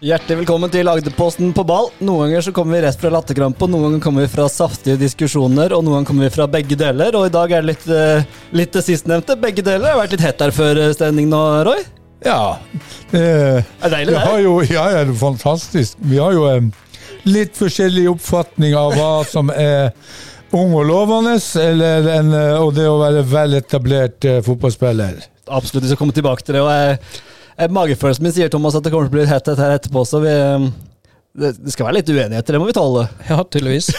Hjertelig velkommen til Agderposten på ball. Noen ganger så kommer vi rett fra latterkrampe, noen ganger kommer vi fra saftige diskusjoner, og noen ganger kommer vi fra begge deler. Og i dag er det litt, eh, litt det sistnevnte. Begge deler. Det har vært litt hett her før eh, stemning nå, Roy. Ja. Det, Er det deilig, det? har jo, ja, ja, det er fantastisk. Vi har jo en litt forskjellig oppfatning av hva som er ung og lovende, eller en, eh, og det å være veletablert eh, fotballspiller. Absolutt, vi skal komme tilbake til det. Og jeg, magefølelsen min sier Thomas at det kommer til å bli hett dette her etterpå, så vi eh, det, det skal være litt uenigheter, det må vi tåle. Ja, tydeligvis.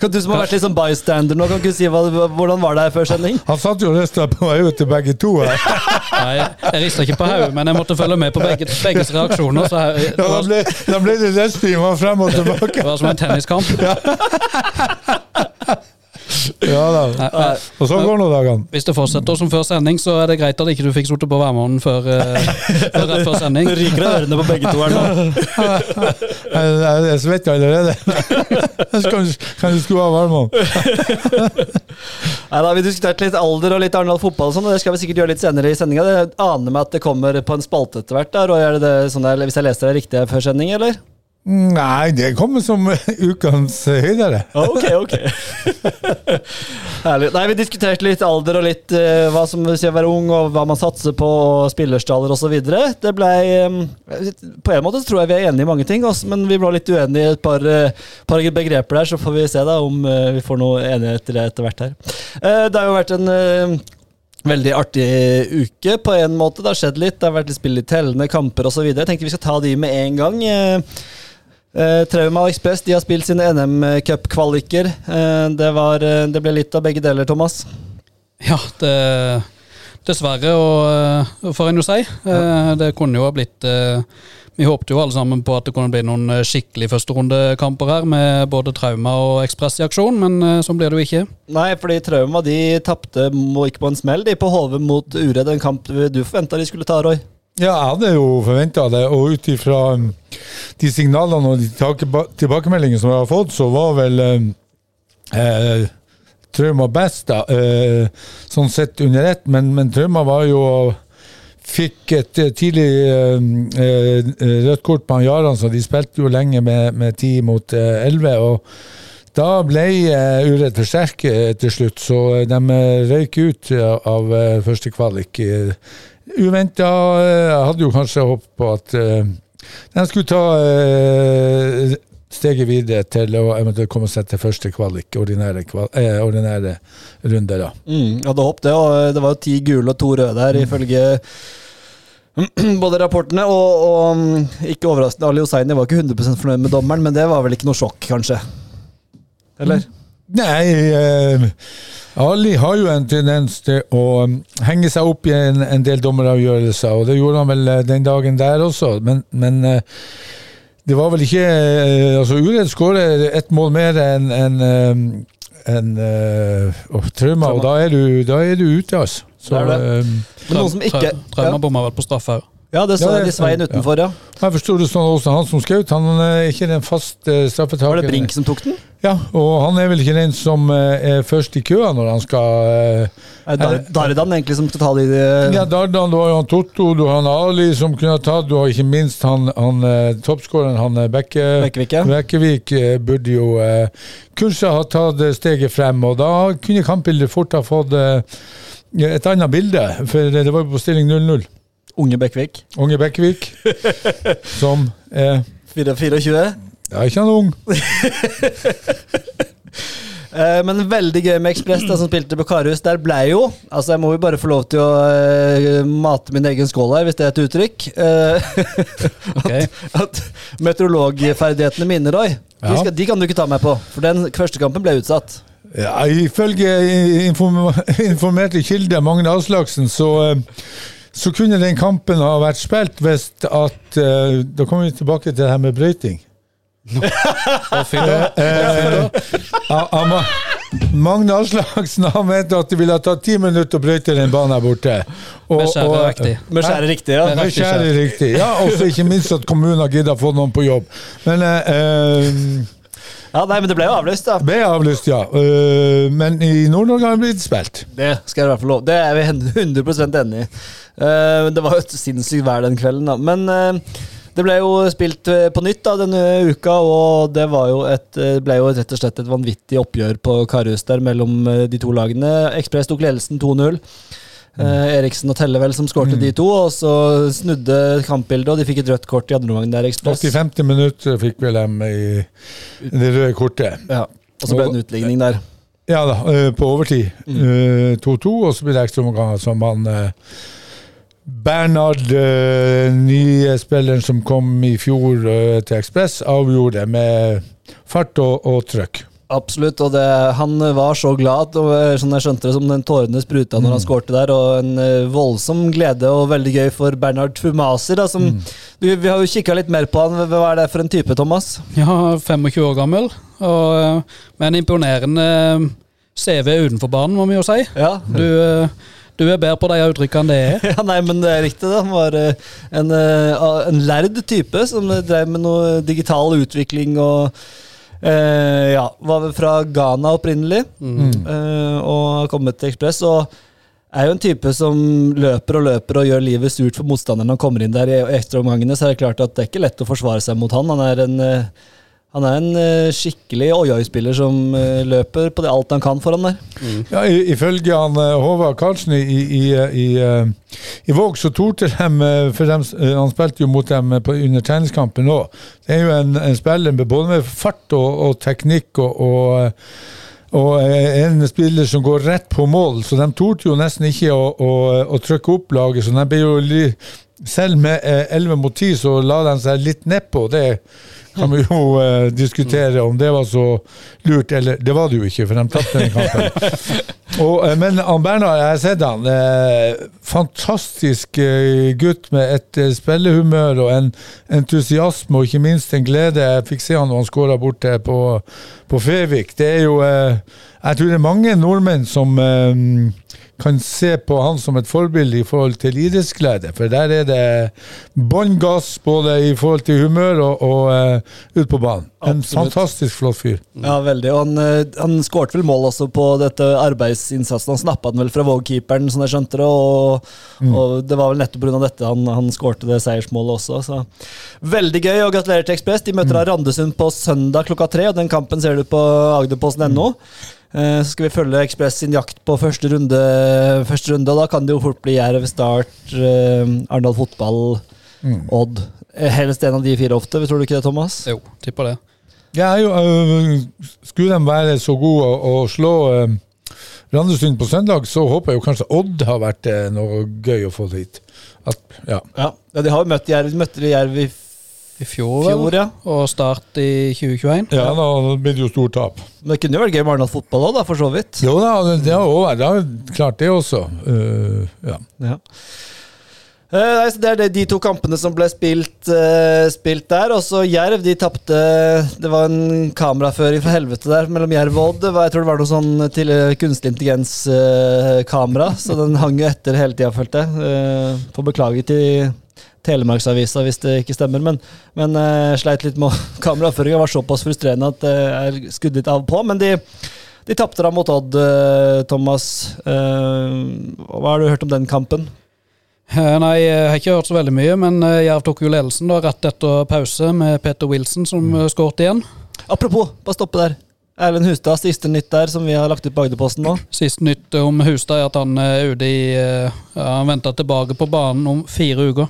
Kan Du som har vært litt sånn bystander nå, kan ikke du si hva, hvordan var det her før sending? Han satt jo og rista på ut til begge to her. Nei, jeg rista ikke på hodet, men jeg måtte følge med på begge, begges reaksjoner. Så her, det, Da var, ble, da ble det resting frem og tilbake. det var som en tenniskamp. Ja da. Nei, Og sånn går nå dagene. Hvis det fortsetter som før sending, så er det greit at ikke du fikk sittet på værmånen før, eh, før rett før sending. Det ryker av ørene på begge to her nå. Jeg, jeg, jeg svetter allerede. kanskje, du- skulle ha varmen? Nei, da Vi diskutert litt alder og litt Arendal fotball, og sånn, og det skal vi sikkert gjøre litt senere i sendinga. Det aner meg at det kommer på en spalte etter hvert. der, og er det det, sånn der, Hvis jeg leste det riktig før sending, eller? Nei, det kommer som ukens høydere. Ok, ok. Herlig. Nei, Vi diskuterte litt alder og litt uh, hva som vil si å være ung, og hva man satser på, og spillerstaller osv. Det ble um, På en måte så tror jeg vi er enige i mange ting, også, men vi ble litt uenige i et par, uh, par begreper der, så får vi se da om uh, vi får noe enighet i det etter hvert her. Det har jo vært en Veldig artig uke på en måte. Det har skjedd litt. Det har vært litt spill i tellende kamper osv. Jeg tenkte vi skal ta de med en gang. Eh, Eh, Trauma og Ekspress de har spilt sine NM-cupkvaliker. Eh, det, var, eh, det ble litt av begge deler, Thomas. Ja, det Dessverre, og, og får en jo si. Eh, Det kunne jo ha blitt eh, Vi håpte jo alle sammen på at det kunne bli noen eh, skikkelig førsterundekamper her, med både Trauma og Ekspress i aksjon, men eh, sånn blir det jo ikke. Nei, fordi Trauma de tapte ikke på en smell, de på Hove mot Uredd. En kamp du forventa de skulle ta, Roy. Ja, jeg hadde jo forventa det, og ut ifra um, de signalene og de tilbakemeldingene som jeg har fått, så var vel um, eh, Trauma best, da, eh, sånn sett under ett, men, men Trauma var jo Fikk et eh, tidlig eh, eh, rødt kort på Jaran, så de spilte jo lenge med, med 10 mot eh, 11. og da ble uh, Uredd for sterk eh, til slutt, så eh, de eh, røyk ut eh, av uh, første kvalik. Uventa. Jeg hadde jo kanskje håpet på at uh, de skulle ta uh, steget videre til å eventuelt komme seg til første kvalik, ordinære, kval eh, ordinære runde. da. Mm, hadde håpet det, og det var jo ti gule og to røde her, ifølge både rapportene og, og mm, ikke overraskende, Ali Hosseini var ikke 100% fornøyd med dommeren, men det var vel ikke noe sjokk, kanskje? Eller? Nei, eh, Ali har jo en tendens til å um, henge seg opp i en, en del dommeravgjørelser, og det gjorde han vel eh, den dagen der også, men, men eh, det var vel ikke eh, Altså, Uredd skårer ett mål mer enn en, en, eh, Trauma, og da er, du, da er du ute, altså. Så, Det er det. Um, noen som ikke Trauma bomma vel på straffe òg. Ja, det Ja, jeg Svein utenfor, ja. jeg forstår det sånn også han som skjøt, han er ikke den fast straffetakeren. Var det Brink som tok den? Ja, og han er vel ikke den som eh, er først i køa når han skal eh, Dar- Dardan egentlig som skal ta de de- Ja, Dardan, du har jo han Totto, du har han Ali som kunne ha tatt, du har ikke minst han, han eh, toppskåreren, han eh, Bekke, Bekkevik, ja. Bekkevik eh, burde jo eh, kanskje ha tatt eh, steget frem, og da kunne kampbildet fort ha fått eh, et annet bilde, for det var jo på stilling 0-0. Unge Bekkvik. Unge Bekkvik, som er 24. Ja, ikke han ung. Eh, men veldig gøy med Ekspress, som spilte på Karhus. Der ble jo Altså, jeg må jo bare få lov til å eh, mate min egen skål her, hvis det er et uttrykk. Eh, okay. at meteorologferdighetene mine, Roy, de, skal, de kan du ikke ta meg på. For den første kampen ble utsatt. Ja, ifølge inform informerte kilder, Magne Aslaksen, så, eh, så kunne den kampen ha vært spilt hvis at uh, Da kommer vi tilbake til det her med brøyting. Da. Eh, Ama Magne Aslaksen han mente at det ville ha tatt ti minutter å brøyte den banen her borte. Og- Med skjære riktig. Med skjære riktig, ja. Med skjære riktig. Ja, og ikke minst at kommunen har giddet å få noen på jobb. Men uh, eh, Ja, nei, men det ble jo avlyst, da. ble avlyst, ja. Uh, men i Nord-Norge har det blitt spilt. Det skal jeg i hvert fall lov. Det er vi 100 enig i. Uh, det var jo et sinnssykt vær den kvelden, da. Men uh, det ble jo spilt på nytt da, denne uka, og det var jo et, ble jo rett og slett et vanvittig oppgjør på Karhus der mellom de to lagene. Ekspress tok ledelsen 2-0. Eh, Eriksen og Tellevel som skårte de to, og så snudde kampbildet, og de fikk et rødt kort i andre omgang der, Ekspress. 50 minutter fikk vel dem i det røde kortet. Ja. Og så ble det en utligning der. Ja da, eh, på overtid. Eh, 2-2, og så blir det ekstraomganger som han eh, Bernhard, eh, nye spilleren som kom i fjor eh, til Ekspress, avgjorde med fart og, og trøkk. Absolutt, og det, han var så glad, og eh, sånn jeg skjønte det, som den tårene spruta når han skårte der, og en eh, voldsom glede og veldig gøy for Bernhard Fumasi, da, som du, Vi har jo kikka litt mer på han, hva er det for en type, Thomas? Ja, 25 år gammel, og eh, med en imponerende CV utenfor banen, må vi jo si. Ja, Du, du er bedre på de uttrykkene det er. ja nei, men det er riktig, Da. Han var en, en lærd type som drev med noe digital utvikling og eh, ja, var fra Ghana opprinnelig, eh, og har kommet til Ekspress. og er jo en type som løper og løper og gjør livet surt for motstanderen han kommer inn der i ekstraomgangene. Så er det klart at det er ikke lett å forsvare seg mot han. Han er en, eh, han er en eh, skikkelig oi-oi-spiller som eh, løper på det alt han kan foran der. Ja, Ifølge han eh, Håvard Karlsen i, i, i, i Våg, så torde de for dem, Han spilte jo mot dem på, under treningskampen òg. Det er jo en, en spiller med både med fart og, og teknikk og, og og en spiller som går rett på mål, så de torde jo nesten ikke å, å, å trykke opp laget. Så de ble jo li, selv med eh, 11 mot 10, så la de seg litt nedpå. Det kan vi jo uh, diskutere om det var så lurt, eller det var det jo ikke, for de tapte den kampen. Og, uh, men Bernhard, jeg har sett han. Eh, fantastisk gutt med et eh, spillehumør og en entusiasme, og ikke minst en glede. Jeg fikk se han når han skåra borte på, på Fevik. Det er jo Jeg tror det er mange nordmenn som kan se på han som et forbilde i forhold til idrettsglede, for der er det bånn gass både i forhold til humør og, og uh, ut på banen. En Absolutt. fantastisk flott fyr. Ja, veldig. Og han, eh, han skårte vel mål også på dette arbeidsinnsatsen. Han snappa den vel fra Våg-keeperen, som jeg skjønte det. Og, og det var vel nettopp pga. dette han, han skårte det seiersmålet også. Så. Veldig gøy, og gratulerer til Ekspress. De møter da Randesund på søndag klokka tre, og den kampen ser du på agderposten.no. Eh, Så skal vi følge Ekspress sin jakt på første runde, første runde, og da kan det jo fort bli Jerv, Start, eh, Arendal Fotball, Odd. Eh, Helst en av de fire ofte, tror du ikke det, Thomas? Jo, tipper det. Ja, jo, skulle de være så gode å, å slå Randesund på søndag, så håper jeg jo kanskje Odd har vært noe gøy å få dit. At, ja. Ja. ja, de har jo møtt Jerv, møtte Jerv i I fjor, fjor, ja. Og start i 2021. ja, da blir det jo stort tap. Men det kunne jo vært gøy med Arendal fotball òg, for så vidt. Jo da, det, har jo vært- klart det også. Uh, ja. Ja. Eh, nei, så det er det, de to kampene som ble spilt, uh, spilt der. Og så Jerv, de tapte Det var en kameraføring fra helvete der mellom Jerv og Odd. Det var- Jeg tror det var noe sånn til kunstig intelligens-kamera, så den hang jo etter hele tida, følte jeg. Eh, Får beklage til Telemarksavisa hvis det ikke stemmer, men, men uh, sleit litt med kameraføringa. Var såpass frustrerende at det er skudd litt av på. Men de, de tapte da mot Odd, eh, Thomas. Eh, hva har du hørt om den kampen? Eh, Nei, jeg har ikke hørt så veldig mye, men eh, Jerv tok jo ledelsen da, rett etter pause med Peter Wilson som mm. skåret igjen. Apropos, bare stoppe der. Erlend Hustad, siste nytt der som vi har lagt ut på Agderposten nå. Siste nytt om Hustad er at han er ute i eh, ja, Han venter tilbake på banen om fire uker.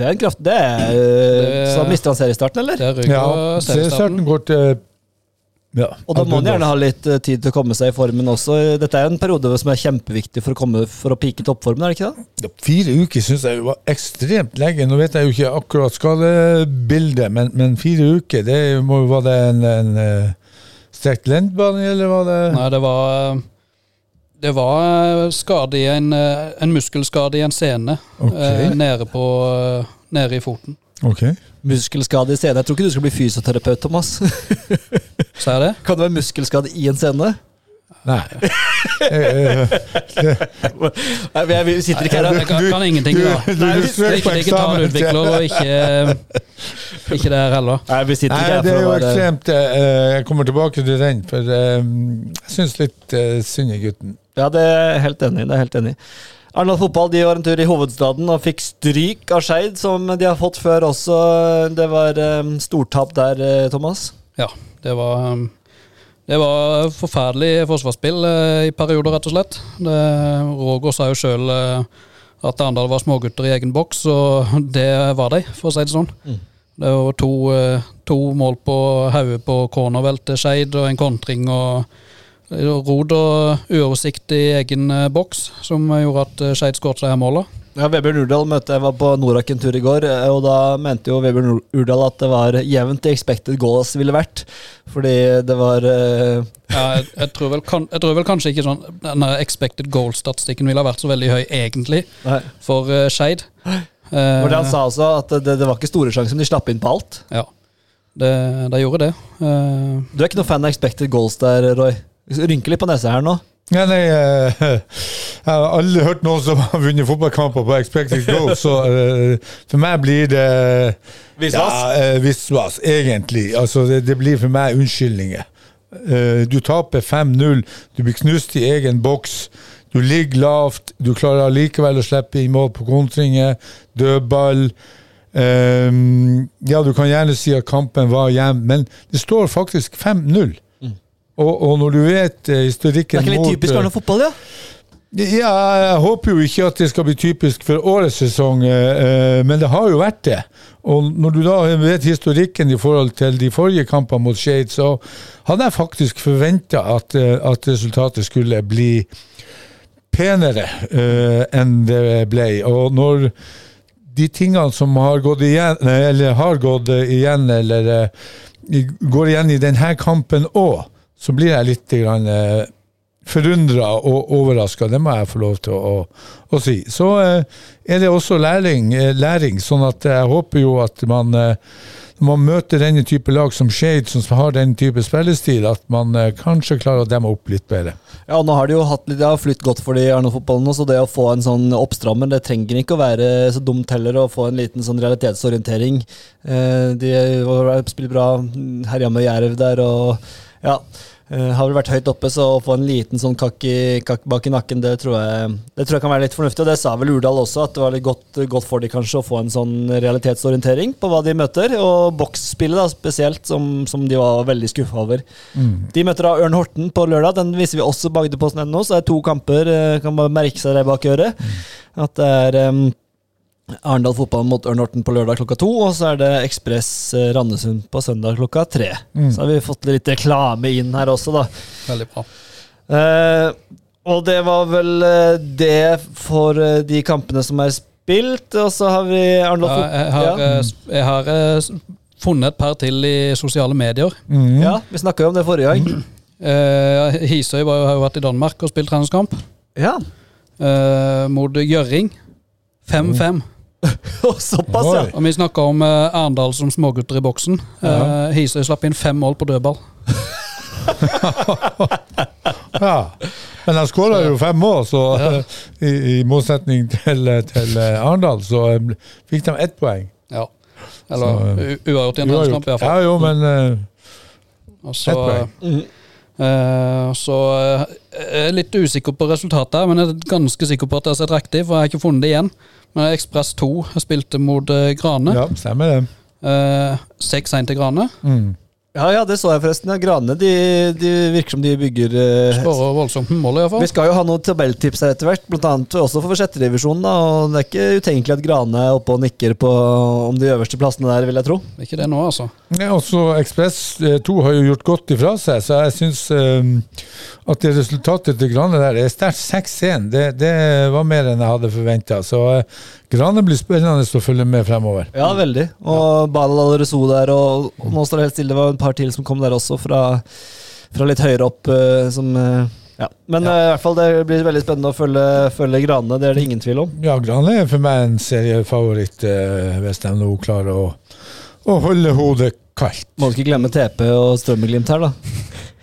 Det er en kraft Det er Det- Så mister han seriestarten, eller? Det ryker ja seriestarten. går til ja, Og da må han gjerne ha litt eh, tid til å komme seg i formen også. Dette er en periode som er kjempeviktig for å komme For å pike toppformen, er det ikke det? Ja, Fire uker syns jeg var ekstremt lenge. Nå vet jeg jo ikke akkurat skadebildet, men, men fire uker, det må jo være en, en eh, strekt lendbane, eller var det Nei, det var eh, Det var eh, skade i en, eh, en muskelskade i en sene okay. eh, nede, på, nede i foten. Ok. Muskelskade i sene. Jeg tror ikke du skal bli fysioterapeut, Thomas. Sa jeg det? Kan det være muskelskade i en scene? Nei. Nei, vi, sitter ikke her Jeg kan, kan ingenting, da. Nei, vi- Det er ikke digitalutvikler, og ikke, ikke det her heller. Nei, vi sitter ikke her det er jo ekstremt eh, Jeg kommer tilbake til den, for eh, jeg syns litt synd i gutten. Ja, det er helt enig. Det er helt enig. Arendal Fotball de var en tur i hovedstaden og fikk stryk av Skeid, som de har fått før også. Det var um, stortap der, eh, Thomas. Ja, det var um, Det var forferdelig forsvarsspill eh, i perioder, rett og slett. Det, Roger sa jo sjøl at Arendal var smågutter i egen boks, og det var de, for å si det sånn. Det var to, eh, to mål på hodet på cornervel til Skeid, og en kontring og rot og uoversikt i egen eh, boks, som gjorde at eh, Skeid skåret seg her målet. Ja, Vebjørn Urdal møtte jeg var på Norak en tur i går, eh, og da mente jo Vebjørn Urdal at det var jevnt i expected goals ville vært. Fordi det var uh... Ja, jeg, jeg, tror vel kan, jeg tror vel kanskje ikke sånn den expected goal-statistikken ville ha vært så veldig høy, egentlig, Nei. for uh, Skeid. Var det han sa også, at det, det var ikke store sjanser, men de slapp inn på alt. Ja, det, de gjorde det. Uh... Du er ikke noen fan av expected goals der, Roy? Rynker litt på nesa her nå. Ja, nei, eh, jeg har aldri hørt noen som har vunnet fotballkamper på expected goal, så eh, for meg blir det Visvas? Ja, eh, visvas, egentlig. Altså, det, det blir for meg unnskyldninger. Du taper 5-0, du blir knust i egen boks. Du ligger lavt, du klarer allikevel å slippe inn mål på kontringer. Dødball. Ja, du kan gjerne si at kampen var jevn, men det står faktisk 5-0. Og, og når du vet eh, Det er ikke litt typisk eh, Arne fotball, ja? ja, jeg håper jo ikke at det skal bli typisk for årets sesong, eh, men det har jo vært det. Og når du da vet historikken i forhold til de forrige kampene mot Skeid, så hadde jeg faktisk forventa at, at resultatet skulle bli penere enn det ble. Og når de tingene som har gått igjen, eller har gått igjen, eller går igjen i denne kampen òg, så blir jeg litt grann, eh, forundra og overraska. Det må jeg få lov til å, å, si. Så eh, er det også læring, eh, læring, sånn at jeg håper jo at man eh, når man møter denne type lag som Shade, som har den type spillestil, at man eh, kanskje klarer å demme opp litt bedre. Ja, nå har de jo hatt litt, det flytt godt for de i Arendal-fotballen så det å få en sånn oppstrammer, det trenger ikke å være så dumt heller, å få en liten sånn realitetsorientering. De har spilt bra, herja med Jerv der, og ja. Eh, Har vel vært høyt oppe, så å få en liten sånn kakk, i, kakk bak i nakken, det tror, jeg, det tror jeg kan være litt fornuftig. Og det sa vel Urdal også, at det var litt godt, godt for de kanskje å få en sånn realitetsorientering på hva de møter. Og boksspillet da, spesielt, som, som de var veldig skuffa over. De møter da Ørn Horten på lørdag. Den viser vi også på Agderposten.no, så det er to kamper. eh, Kan bare merke seg det bak øret. At det er um, Arendal fotball mot Ørn Horten på lørdag klokka to, og så er det Ekspress eh, Randesund på søndag klokka tre. Så har vi fått litt reklame inn her også, da. veldig bra. Eh, og det var vel eh, det for eh, de kampene som er spilt, og så har vi Arendal Ja, fotball jeg har, ja. jeg har funnet et par til i sosiale medier. ja, vi snakka jo om det forrige gang. Eh, Hisøy var, jo- har jo vært i Danmark og spilt treningskamp Ja, eh, mot Gjøring. 5-5. Såpass, ja. Og vi snakka om uh, Arendal som smågutter i boksen. Eh, Hisøy slapp inn fem mål på dødball. Ja. Men han skåra jo fem mål, så i, i motsetning til, til eh, Arendal, så um, fikk de ett poeng. Ja. Eller uavgjort i en landskamp, i hvert fall. Ja jo, men uh, Og så, ett poeng. Eh, så uh, jeg er litt usikker på resultatet, men jeg er ganske sikker på at jeg har sett riktig, for jeg har ikke funnet det igjen. Men Ekspress 2 spilte mot eh, Grane. Ja, stemmer det. Eh, 6-1 til Grane. Mm. Ja, ja, det så jeg forresten. Ja, Grane de, de virker som de bygger eh, Skårer voldsomt med mål, Vi skal jo ha noen tabelltips her etter hvert, annet også for sjetterevisjonen. Og det er ikke utenkelig at Grane er oppe og nikker på om de øverste plassene der, vil jeg tro. Ikke det nå, altså. Ja, også Ekspress 2 har jo gjort godt ifra seg, så jeg syns at det resultatet til Grane der er sterkt 6-1. Det, det var mer enn jeg hadde forventa. Så eh, Grane blir spennende å følge med fremover. Ja, veldig. Og Balal al-Rezo der, og, og nå står det helt stille. Det var par til som kom der også, fra, fra litt høyere opp. eh, som, eh, ja. Men eh, i hvert fall det blir veldig spennende å følge, følge Grane, det er det ingen tvil om. Ja, Grane er for meg en seriefavoritt, uh, hvis de nå klarer å, å holde hodet kaldt. Må ikke glemme TP og Strømmeglimt her, da.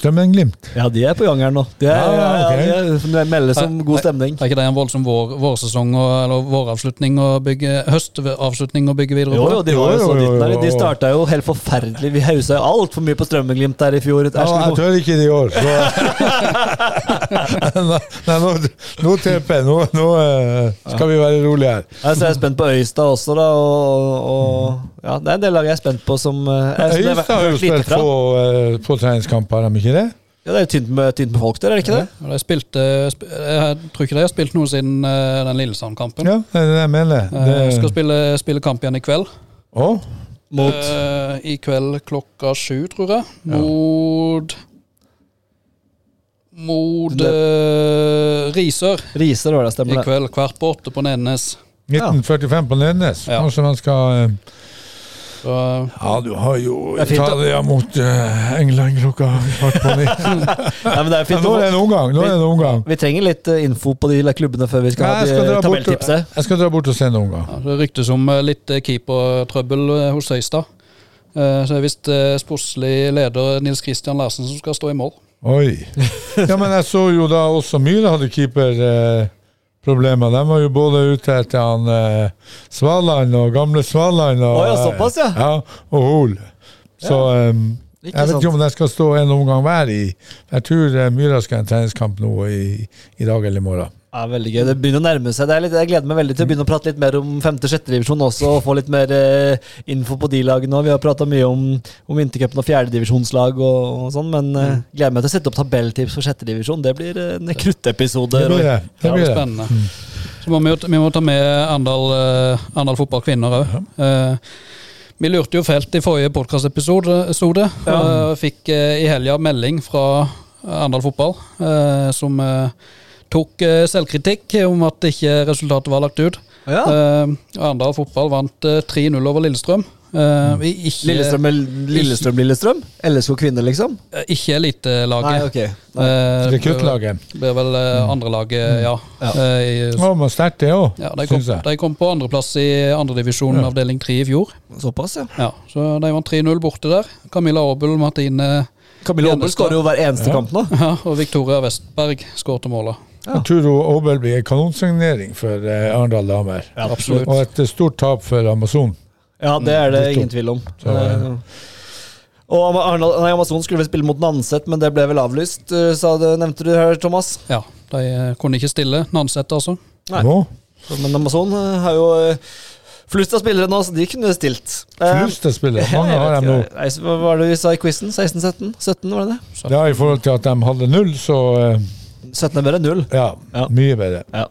Strømmen-Glimt. Ja, de er på gang her nå. De, er, Ja, ja, ok. ja, de, er, melder som god stemning. Er ikke det en voldsom vår, vårsesong og, eller våravslutning og bygge, høstavslutning å bygge videre Jo, på? jo, de var jo Jo, jo, jo, De jo. starta jo helt forferdelig. Vi hausa jo altfor mye på Strømmeglimt der i fjor. Ja, jeg tør ikke det i år. Så. Nei, nå, nå TP. Nå, nå eh, skal vi være rolige her. Så jeg er spent på Øystad også, da. Og, og ja, det er en del lag jeg er spent på som eh, det Øyestad har jo spilt få, eh, få treningskamper, har de ikke det? Ja, det er jo tynt med, tynt med folk der, er det ikke det? Ja, de spilte, sp- jeg tror ikke de har spilt noe siden eh, den Lillesand-kampen. Ja, det er det jeg mener. Jeg skal spille, spille kamp igjen i kveld. Oh. Mot Uh, I kveld klokka sju, tror jeg. Mot Mot uh, Risør Risør var det, stemmer det. kveld. Kvart på åtte på Nednes. 1945 på Nednes. Ja. Kanskje man skal eh, Så, Ja, du har jo. Italia mot eh, England klokka kvart på ni. Nei, men det er Ja, fint nå er det en omgang. Nå er det en omgang. Vi trenger litt eh, info på de klubbene før vi skal Nei, ha de- tabelltipset. jeg skal dra bort og se en omgang. ja, det ryktes om eh, litt eh, keepertrøbbel eh, hos Øystad. Eh, Så det er visst eh, sportslig leder Nils Kristian Larsen som skal stå i mål. Oi. Ja, men jeg så jo da også Myhre hadde keeperproblemer. De var jo både ute etter han eh, Svaland og gamle Svaland og, ja, såpass, ja. ja og Hol. Så um, jeg vet ikke om de skal stå en omgang hver i Jeg tror Myra skal ha en treningskamp nå i, i dag eller i morgen. Ja, veldig gøy. Det begynner å nærme seg. Det er litt, jeg gleder meg veldig til å begynne å prate litt mer om femte-sjette divisjon også, og få litt mer eh, info på de lagene. Vi har prata mye om, om vintercupen og fjerdedivisjonslag og, og sånn, men eh, Mm. gleder meg til å sette opp tabelltips for 6. divisjon. Det blir eh, en kruttepisode. Det blir det. Ja, det, det blir det. spennende. Så må vi, vi må ta med Arendal uh, Arendal fotball kvinner òg. vi lurte jo fælt i forrige podkastepisode. og Fikk eh, i helga melding fra Arendal fotball, eh, som eh, tok eh, selvkritikk om at ikke resultatet var lagt ut. Ja. Eh, Arendal fotball vant eh, 3-0 over Lillestrøm. Uh, ikke, Lillestrøm, Lillestrøm, Lillestrøm? LSK kvinner, liksom? Uh, ikke elitelaget. Nei, ok. Eh, Rekruttlaget. Det blir vel uh, andre laget, ja. Ja. Uh, men sterkt det òg, ja, de, kom, syns jeg. de kom på andreplass i andredivisjon Ja. avdeling 3 i fjor. Såpass, ja. Ja, så de vant 3-0 borte der. Camilla Aabel, Martine Camilla Aabel skårer jo hver eneste Ja. kamp nå. ja, og Victoria Westberg skårte målet. Jeg tror Obel blir en kanonsignering for eh, Arendal damer. Absolutt. Og et eh, stort tap for Amazon. Ja, det er det Mm, ingen tvil om. Så, Eh, og Arendal- nei, Amazon skulle vel spille mot Nanset, men det ble vel avlyst, eh, sa du, nevnte du her, Thomas. Ja, de eh, kunne ikke stille. Nanset, altså. Nei. Så- Men Amazon eh, har jo eh, flust av spillere nå, så de kunne stilt. Eh, Flust av spillere. Mange har dem nå. Hva var det vi sa i quizen? 16-17? 17, var det det? Ja, I forhold til at de hadde null, så eh, 17 er bedre enn null. ja, Ja. mye bedre. Ja.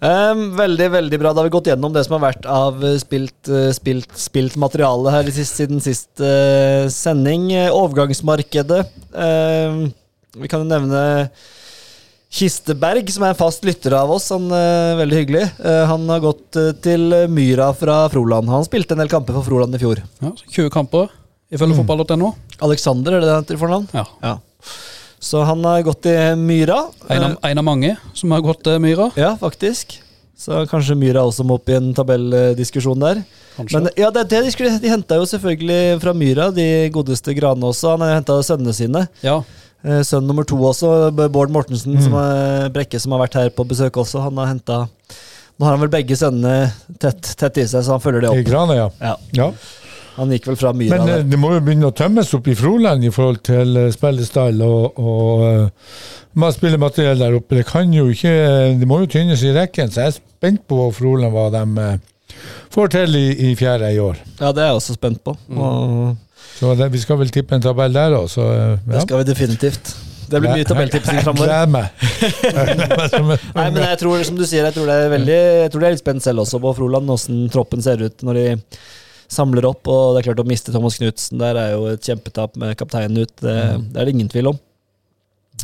Um, veldig, veldig bra. Da har vi gått gjennom det som har vært av eh, spilt, eh, spilt, spilt materiale her i sist, siden sist uh, sending. Overgangsmarkedet. Um, vi kan jo nevne Kisteberg, som er en fast lytter av oss. Han er veldig hyggelig. Han har gått til Myra fra Froland. Han spilte en del kamper for Froland i fjor. Ja, 20 kamper, ifølge Mm. fotball.no. Alexander, er det det han heter i fornavn? Ja. Ja. Så han har gått i Myra. En av, en av mange som har gått til Myra. Ja, faktisk. Så kanskje Myra også må opp i en tabelldiskusjon der. Kanskje. Men ja, det, det de, skulle, de henta jo selvfølgelig fra Myra, de godeste granene også. Han har henta sønnene sine. ja, Eh, Sønn nummer to også, Bård Mortensen, Mm. som er Brekke, som har vært her på besøk også. Han har henta Nå har han vel begge sønnene tett, tett i seg, så han følger det opp. I. Grane, ja. Ja, ja. Han gikk vel fra Myra Men eh, der. det må jo begynne å tømmes opp i Froland i forhold til eh, spillestall og, og uh, spillemateriell der oppe. Det kan jo ikke Det må jo tynnes i rekken, så jeg er spent på Froland hva de eh, får til i, i fjerde i år. Ja, det er jeg også spent på. Mm. Og Så det, vi skal vel tippe en tabell der òg, så ja. det skal vi definitivt. Det blir mye tabelltipsing framover. Jeg gleder meg Nei, men jeg tror, som du sier, jeg tror det er veldig Jeg tror det er litt spent selv også på Froland, åssen troppen ser ut når de samler opp. Og det er klart å miste Thomas Knutsen der er jo et kjempetap med kapteinen ut. Det, det er det ingen tvil om.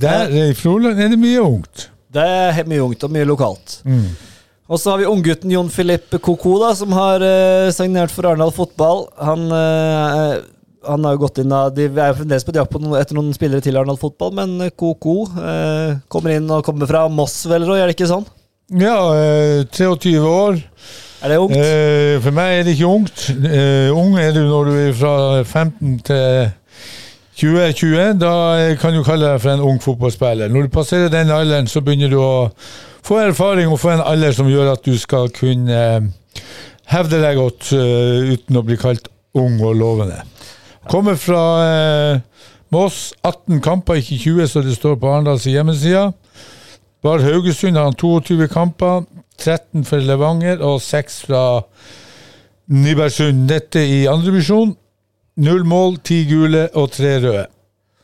Der i Froland er det mye ungt. Det er mye ungt og mye lokalt. Mm. Og så har vi unggutten Jon Philippe Koko, da, som har eh, signert for Arendal Fotball. Han, eh, han har jo gått inn av De er jo fremdeles på jakt noen, etter noen spillere til Arendal Fotball, men Koko eh, kommer inn og kommer fra Moss, vel, og Er det ikke sånn? Ja, eh, 23 år. Er det ungt? Eh, for meg er det ikke ungt. Eh, ung er du når du er fra 15 til 2020. Da eh, kan du kalle deg for en ung fotballspiller. Når du passerer den alderen, så begynner du å få erfaring og få en alder som gjør at du skal kunne hevde deg godt uten å bli kalt ung og lovende. Kommer fra Moss. 18 kamper, ikke 20, så det står på Arendals hjemmeside. Bar Haugesund har han 22 kamper. 13 for Levanger og 6 fra Nybergsund. Dette i andrevisjon. Null mål, ti gule og tre røde.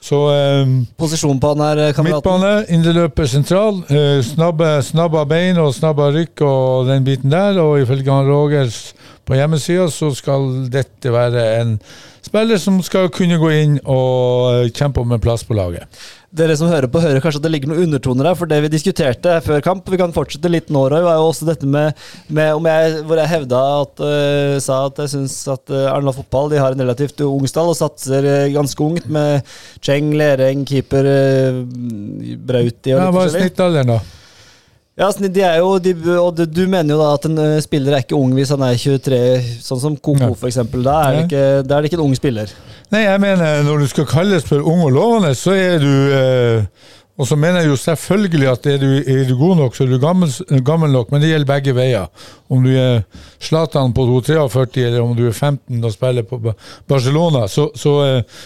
Så eh, Posisjon på han her, kameraten? midtbane, indreløper sentral. Eh, snabbe, snabba bein og snabba rykk og den biten der. Og ifølge han Rogers på hjemmesida så skal dette være en spiller som skal kunne gå inn og eh, kjempe om en plass på laget. Dere som hører på, hører kanskje at det ligger noen undertoner her, for det vi diskuterte før kamp Vi kan fortsette litt nå, Roy. var jo også dette med, med om jeg, Hvor jeg hevda at uh, sa at jeg syns at uh, Arendal Fotball de har en relativt ung stall og satser uh, ganske ungt med Cheng, Lereng, keeper uh, Brauti og Ja, litt hva er forskjellig. snittalderen, da? Ja, de er jo, de, og du, mener jo da at en uh, spiller er ikke ung hvis han er 23, sånn som Koko Ja. eksempel. Da er, det ikke, da er det ikke en ung spiller. Nei, jeg mener når du skal kalles for ung og lovende, så er du eh, Og så mener jeg jo selvfølgelig at er du, er du god nok, så er du gammel, gammel nok, men det gjelder begge veier. Om du er Zlatan på 43, eller om du er 15 og spiller på Barcelona, så, så eh,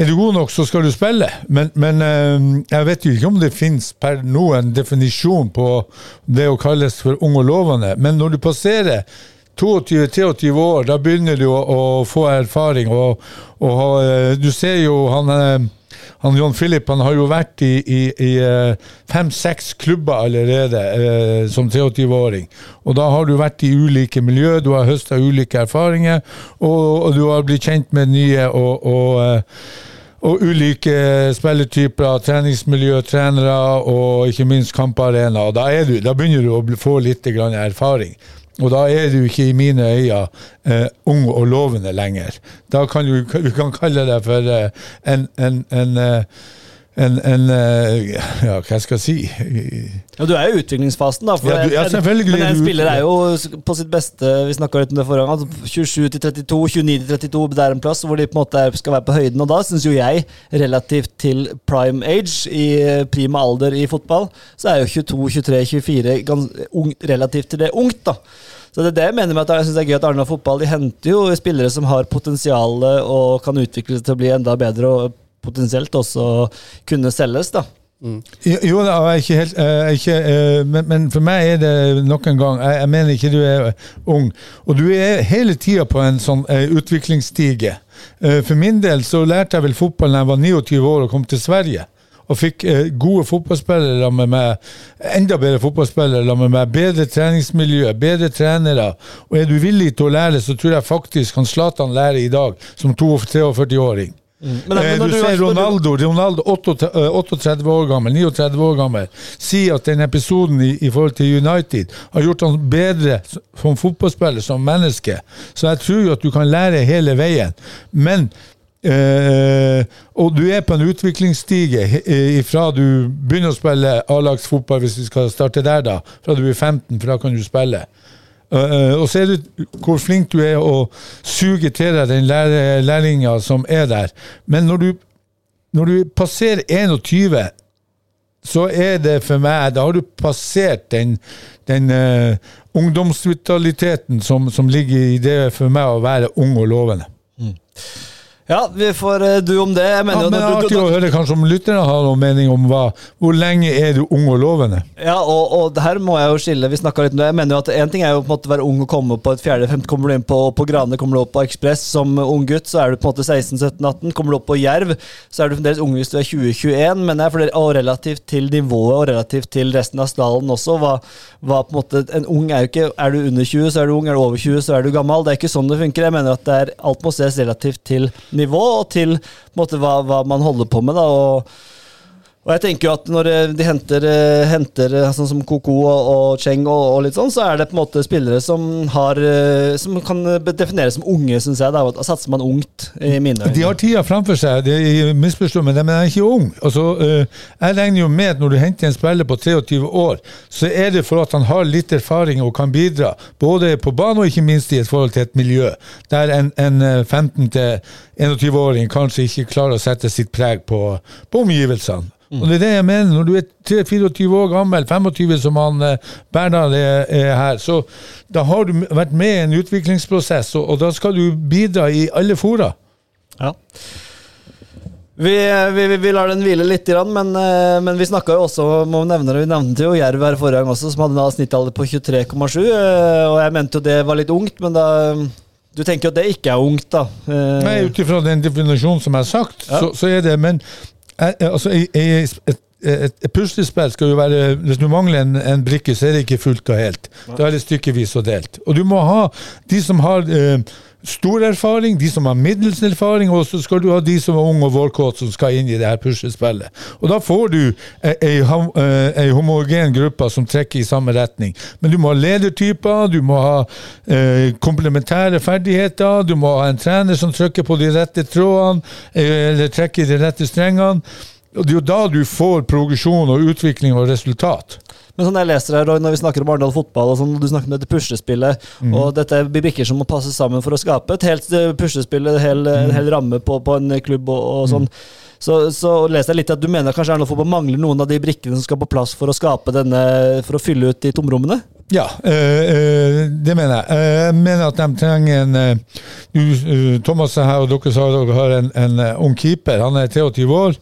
er du god nok, så skal du spille. Men, men eh, jeg vet jo ikke om det finnes per nå en definisjon på det å kalles for ung og lovende. Men når du passerer 22-23 år, da begynner du å, å få erfaring. Og, og eh, du ser jo han, eh, han John Philip han har jo vært i, i, i fem-seks klubber allerede som 23-åring. Og da har du vært i ulike miljø, du har høsta ulike erfaringer, og, og du har blitt kjent med nye og, og og ulike spilletyper, treningsmiljø, trenere og ikke minst kamparena. Da, du, da begynner du å få litt erfaring. Og da er du ikke i mine øyne eh, ung og lovende lenger. Da kan du, du kan kalle deg for eh, en, en, en, eh, en, en eh, Ja, hva skal jeg si? Ja, Du er jo i utviklingsfasen, da. Ja, du- ja, Men en spiller er jo på sitt beste Vi litt om det forrige gang. altså 27 til 32, 29 til 32, det er en plass hvor de på en måte skal være på høyden. Og da syns jo jeg, relativt til prime age, i prima alder i fotball, så er jo 22, 23, 24 gans, ung, relativt til det ungt, da. Så det er det jeg mener med at jeg synes det er gøy at Arendal Fotball de henter jo spillere som har potensial og kan utvikle seg til å bli enda bedre, og potensielt også kunne selges, da. Jo, jo da, jeg er ikke helt jeg er ikke, eh, men, men for meg er det nok en gang jeg, jeg mener ikke du er ung. Og du er hele tida på en sånn eh, utviklingsstige. Eh, for min del så lærte jeg vel fotball da jeg var 29 år og kom til Sverige. Og fikk gode fotballspillere sammen med meg, enda bedre fotballspillere sammen med meg, bedre treningsmiljø, bedre trenere. Og er du villig til å lære, så tror jeg faktisk han Zlatan lærer i dag, som 42-åring. Men, men når du er- ser Ronaldo, Ronaldo 38, eh, 38 år gammel, 39 år gammel, sier at den episoden i, i forhold til United har gjort han bedre som fotballspiller, som menneske. Så jeg tror jo at du kan lære hele veien. Men eh, Og du er på en utviklingsstige eh, fra du begynner å spille A-lagsfotball, hvis vi skal starte der, da. Fra du er 15, for da kan du spille. Uh, og så er hvor flink du er å suge til deg den lærlinga som er der. Men når du, når du passerer 21, så er det for meg Da har du passert den, den uh, ungdomsvitaliteten som, som ligger i det for meg å være ung og lovende. Ja, vi får eh, du om det. Jeg mener ja, men det er artig å høre kanskje om lytterne har noen mening om hva, hvor lenge er du ung og lovende. Ja, og, og her må jeg jo skille. Vi snakka litt om det. Jeg mener jo at En ting er jo på en måte være ung og komme på et fjerde, femte. Kommer du inn på, på Grane, kommer du opp på Ekspress som ung gutt, så er du på en måte 16-17-18. Kommer du opp på Jerv, så er du fremdeles ung hvis du er 20-21. Men jeg fordi, og relativt til nivået og relativt til resten av stallen også. Hva, hva på en måte En ung er jo ikke Er du under 20, så er du ung. Er du over 20, så er du gammel. Det er ikke sånn det funker. Jeg mener at det er, alt må ses relativt til nivå til på en måte hva, hva man holder på med. da, og Og jeg tenker jo at når eh, de henter, eh, henter eh, sånn som Koko og, og Cheng og, og litt sånn, så er det på en måte spillere som har Som kan defineres som unge, syns jeg. Da satser man ungt, i mine øyne. De har tida framfor seg, det er misforstått, men de er ikke unge. Altså, jeg regner jo med at når du henter en spiller på 23 år, så er det for at han har litt erfaring og kan bidra, både på banen og ikke minst i et forhold til et miljø, der en, en eh, 15-21-åring kanskje ikke klarer å sette sitt preg på, på omgivelsene. Og det er det jeg mener. Når du er 24 år gammel, 25 som han eh, Bernhard er, er her, så da har du vært med i en utviklingsprosess, og, og da skal du bidra i alle fora. Ja. Vi, vi, vi- lar den hvile litt, men, eh, men vi snakka jo også må nevne det, Vi nevnte jo Jerv her forrige gang også, som hadde en snittalder på 23,7. eh, Og jeg mente jo det var litt ungt, men da Du tenker jo at det ikke er ungt, da. Nei, ut ifra den definisjonen som jeg har sagt, Ja. så, så er det Men jeg, jeg- altså, i- i et, et, et puslespill skal jo være Hvis du mangler en, en brikke, så er det ikke fullt og helt. Da er det stykkevis og delt. Og du må ha de som har eh, stor erfaring, de som har middels erfaring, og så skal du ha de som er unge og vårkåte som skal inn i det her puslespillet. Og da får du ham- eh, ei homogen gruppe som trekker i samme retning. Men du må ha ledertyper, du må ha eh, komplementære ferdigheter, du må ha en trener som trykker på de rette trådene, eh, eller trekker i de rette strengene. Og Det er jo da du får progresjon og utvikling og resultat. Men sånn jeg leser her, Roy, når vi snakker om Arendal fotball, og sånn, du snakker om dette puslespillet, mm. og dette blir brikker som må passe sammen for å skape et helt eh, puslespill, en hel, mm. hel ramme på, på en klubb og, og sånn. Så, så leser jeg litt at du mener kanskje Arendal fotball mangler noen av de brikkene som skal på plass for å skape denne, for å fylle ut de tomrommene? Ja, øh, det mener jeg. Jeg mener at de trenger en du, Thomas er her, og dere sa dere har en, en ung keeper. Han er 23 år.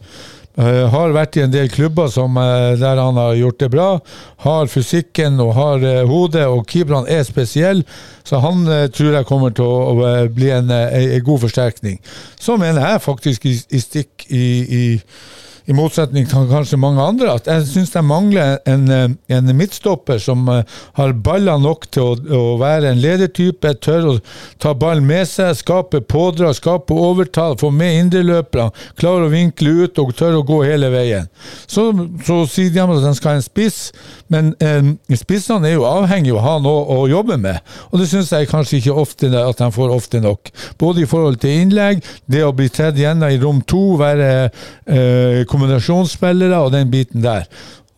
Øh, har vært i en del klubber som, uh, der han har gjort det bra. Har fysikken og har uh, hodet, og keeperne er spesiell, Så han tror jeg kommer til å, å bli en, en, en god forsterkning. Så mener jeg faktisk i, i stikk i, i i motsetning til kanskje mange andre, at jeg syns de mangler en, eh, en midtstopper som eh, har baller nok til å, å være en ledertype, tør å ta ballen med seg, skape pådrag, skape overtall, få med indreløperne, klarer å vinkle ut og tør å gå hele veien. Så, så sier de at de skal ha en spiss, men eh, spissene er jo avhengig av å ha noe å jobbe med, og det syns jeg kanskje ikke ofte at de får ofte nok. Både i forhold til innlegg, det å bli tredd gjennom i rom to, være eh, kombinasjonsspillere og den biten der.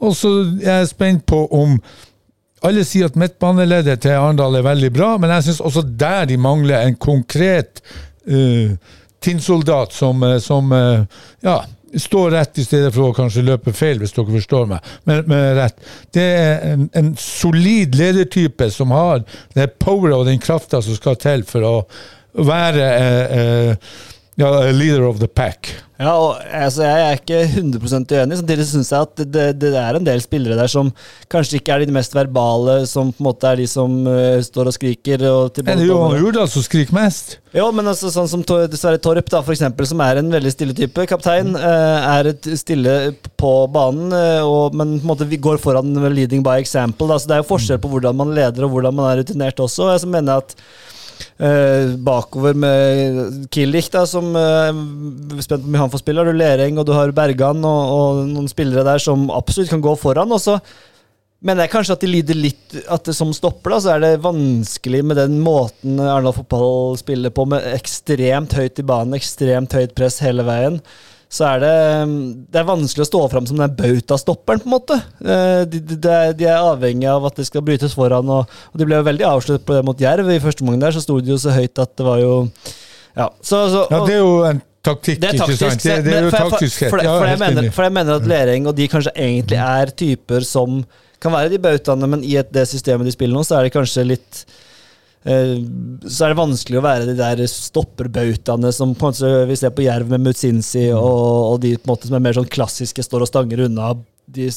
Og så er jeg spent på om alle sier at midtbaneleddet til Arendal er veldig bra, men jeg syns også der de mangler en konkret uh, tinnsoldat som, eh, som uh, ja, står rett i stedet for å kanskje løpe feil, hvis dere forstår meg. Men, men rett. Det er en, en solid ledertype som har det poweret og den krafta som skal til for å være uh, eh, ja, leader of the pack. Ja, og altså, Jeg er ikke 100 uenig. Samtidig syns jeg at det, det er en del spillere der som kanskje ikke er de mest verbale, som på en måte er de som uh, står og skriker. Og Er det Johan Hurdal som skriker mest? Jo, men altså, sånn som Sverre Torp, da, for eksempel, som er en veldig stille type. Kaptein Uh, er et stille på banen, uh, og, men på en måte vi går foran leading by example. Da, så Det er jo forskjell på hvordan man leder og hvordan man er rutinert også. Jeg så mener at eh, bakover med Killich, da, som eh, spent på mye han får spille. Har du Lereng og du har Bergan og, og noen spillere der som absolutt kan gå foran. Og så mener jeg kanskje at de lider litt At det som stopper, da, så er det vanskelig med den måten Arendal fotball spiller på, med ekstremt høyt i banen, ekstremt høyt press hele veien. Så er det Det er vanskelig å stå fram som den bautastopperen, på en måte. Eh, De, de, de er- avhengig av at det skal brytes foran, og, og de ble jo veldig avsluttet på det mot Jerv. I første omgang der så sto de jo så høyt at det var jo Ja, så, så Ja, det er jo en taktikk, det er ikke taktisk. sant? Det, det er jo jo for, for, taktisk for. Ja, jeg mener, for jeg mener at Lering og de kanskje egentlig er typer som kan være de bautaene, men i et, det systemet de spiller nå, så er det kanskje litt så er det vanskelig å være de der stopperbautaene som vi ser på Jerv med Mutsinsi, og, og de på en måte som er mer sånn klassiske, står og stanger unna. De,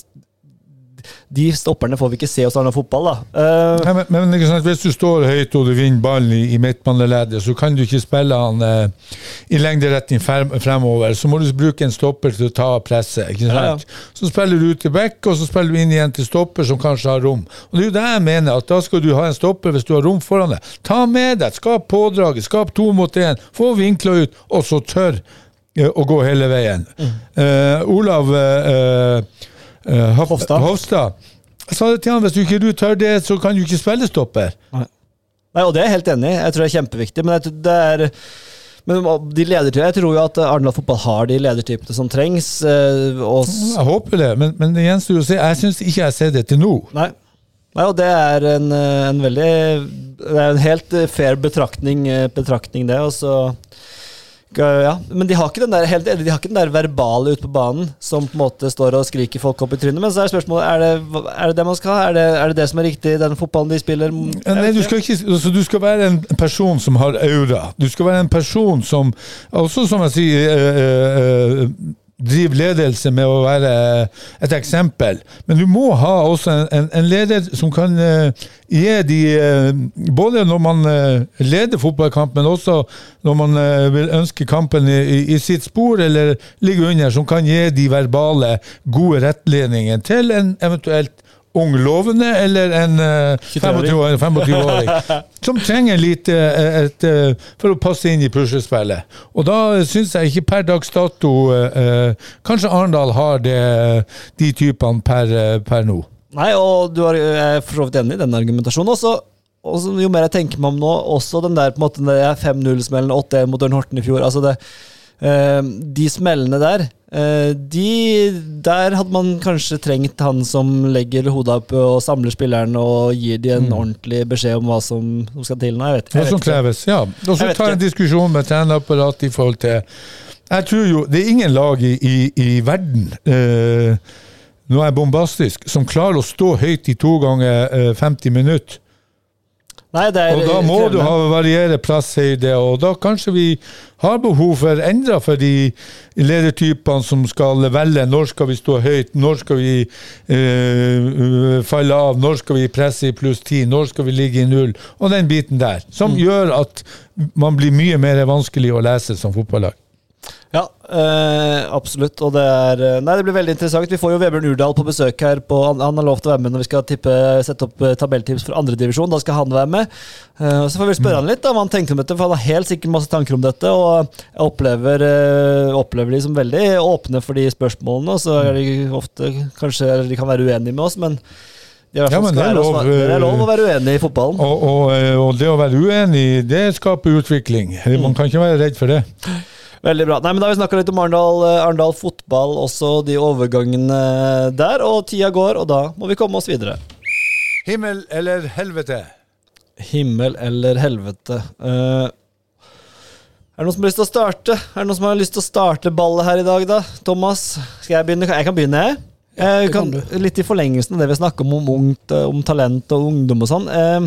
de stopperne får vi ikke se hos Arna fotball, da. Uh, Nei, men, men sant, Hvis du står høyt og du vinner ballen i, i midtbaneleddet, så kan du ikke spille han uh, i lengderetning fremover. Så må du bruke en stopper til å ta presset. ikke Ja, ja. Så spiller du ut til back, og så spiller du inn igjen til stopper som kanskje har rom. Og Det er jo det jeg mener, at da skal du ha en stopper hvis du har rom foran deg. Ta med deg, skap pådraget, skap to mot én, få vinkla ut, og så tør eh, å gå hele veien. Eh, Olav eh, Hof- Hofstad. Hofstad. Jeg sa det til han, hvis du ikke du tør det, så kan du ikke spille stopper. Nei, og det er jeg helt enig i. Jeg tror det er kjempeviktig. Men jeg det er men de ledertypene, Jeg tror jo at Arendal fotball har de ledertypene som trengs. eh, Og, Jeg håper det, men, men det gjenstår å se. Jeg syns ikke jeg ser det til nå. nei. nei, og det er en, eh, en veldig Det er en helt fair betraktning, betraktning det. Og så ja, Men de har ikke den der helt de har ikke den der verbale ute på banen som på en måte står og skriker folk opp i trynet. Men så er spørsmålet er det er det, det man skal ha. Er det, er det det som er riktig i den fotballen de spiller? Nei, du skal, ikke, altså, du skal være en person som har aura. Du skal være en person som Også som jeg sier øh, eh, driver ledelse med å være et eksempel. Men du må ha også en, en, leder som kan uh, gi de uh, Både når man uh, leder fotballkamp, men også når man eh, vil ønske kampen i, i, sitt spor eller ligge under, som kan gi de verbale, gode rettledningene til en eventuelt ung lovende eller en eh, 23-åring. 25-åring som trenger litt eh, et, eh, for å passe inn i puslespillet. Og da syns jeg ikke per dags dato eh, eh, Kanskje Arendal har det, de typene per, eh, per nå. Nei, og du har, jeg er for så vidt enig i den argumentasjonen. Også, også, jo mer jeg tenker meg om nå, også den der på en måte, den der 5-0-smellen 8-1 mot Ørn Horten i fjor. altså det eh, De smellene der, eh, de, der hadde man kanskje trengt han som legger hodet opp og samler spilleren og gir de en ordentlig beskjed om hva som, som skal til. Nei, jeg vet, Hva jeg som ikke. kreves, ja. Og så ta en diskusjon med trenerapparatet i forhold til Jeg tror jo Det er ingen lag i, i, i verden eh, nå er jeg bombastisk, som klarer å stå høyt i to ganger eh, 50 minutter. Nei, det er Og da må du ha variere presshøyde, og da kanskje vi har behov for endra for de ledertypene som skal velge når skal vi stå høyt, når skal vi øh, falle av, når skal vi presse i pluss ti, når skal vi ligge i null, og den biten der. Som gjør at man blir mye mer vanskelig å lese som fotballag. Ja, øh, absolutt. Og det er eh, Nei, det blir veldig interessant. Vi får jo Vebjørn Urdal på besøk her. På, han, han har lov til å være med når vi skal tippe, sette opp eh, tabelltips for andredivisjon. Da skal han være med. Uh, så får vi spørre han litt da, hva han tenker om dette, for han har helt sikkert masse tanker om dette. Og jeg opplever, øh, opplever de som veldig åpne for de spørsmålene. Og så er de ofte Kanskje de kan være uenige med oss, men Ja, men det er lov, det er lov å være uenig i fotballen. Og, og, og det å være uenig, det skaper utvikling. Man kan ikke være redd for det. Veldig bra. Nei, men Da har vi snakka litt om Arendal, eh, Arendal fotball, også de overgangene der. Og tida går, og da må vi komme oss videre. Himmel eller helvete? Himmel eller helvete. Uh, er det noen som har lyst til å starte? Er det noen som har lyst til å starte ballet her i dag, da? Thomas? Skal jeg begynne? Jeg kan begynne, jeg. Jeg kan kan, litt i forlengelsen av det vi snakker om, om ungt, eh, om talent og ungdom og sånn. Eh,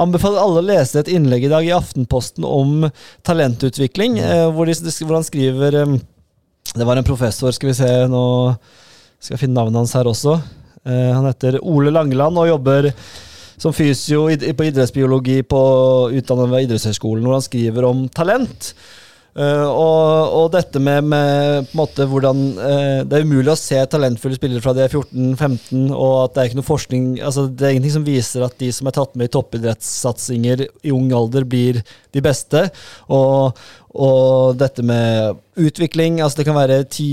anbefaler alle å lese et innlegg i dag i Aftenposten om talentutvikling, eh, hvor, de, hvor han skriver eh, Det var en professor, skal vi se nå Skal jeg finne navnet hans her også. Eh, han heter Ole Langeland og jobber som fysio på idrettsbiologi på utdannet ved idrettshøyskolen, hvor han skriver om talent. Eh, og, og dette med, med måte hvordan uh, Det er umulig å se talentfulle spillere fra de er 14-15, og at det er ikke noe forskning altså Det er ingenting som viser at de som er tatt med i toppidrettssatsinger i ung alder, blir de beste. Og, og dette med utvikling altså Det kan være ti,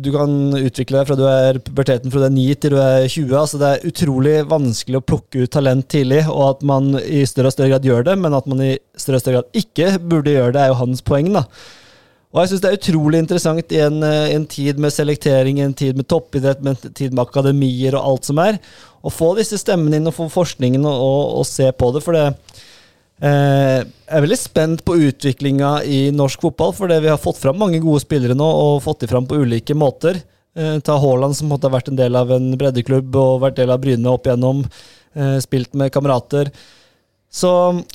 Du kan utvikle deg fra du er puberteten fra du er 9 til du er 20. altså Det er utrolig vanskelig å plukke ut talent tidlig, og at man i større og større grad gjør det, men at man i større og større grad ikke burde gjøre det, er jo hans poeng. da og jeg synes det er utrolig interessant i en, eh, en tid med selektering, en tid med toppidrett, med en tid med akademier og alt som er, å få disse stemmene inn og få forskningen og, og, og se på det. For det jeg er veldig spent på utviklinga i norsk fotball, fordi vi har fått fram mange gode spillere nå, og fått de fram på ulike måter. Eh, ta Haaland, som måtte ha vært en del av en breddeklubb og vært del av Bryne opp igjennom. Eh, spilt med kamerater. Så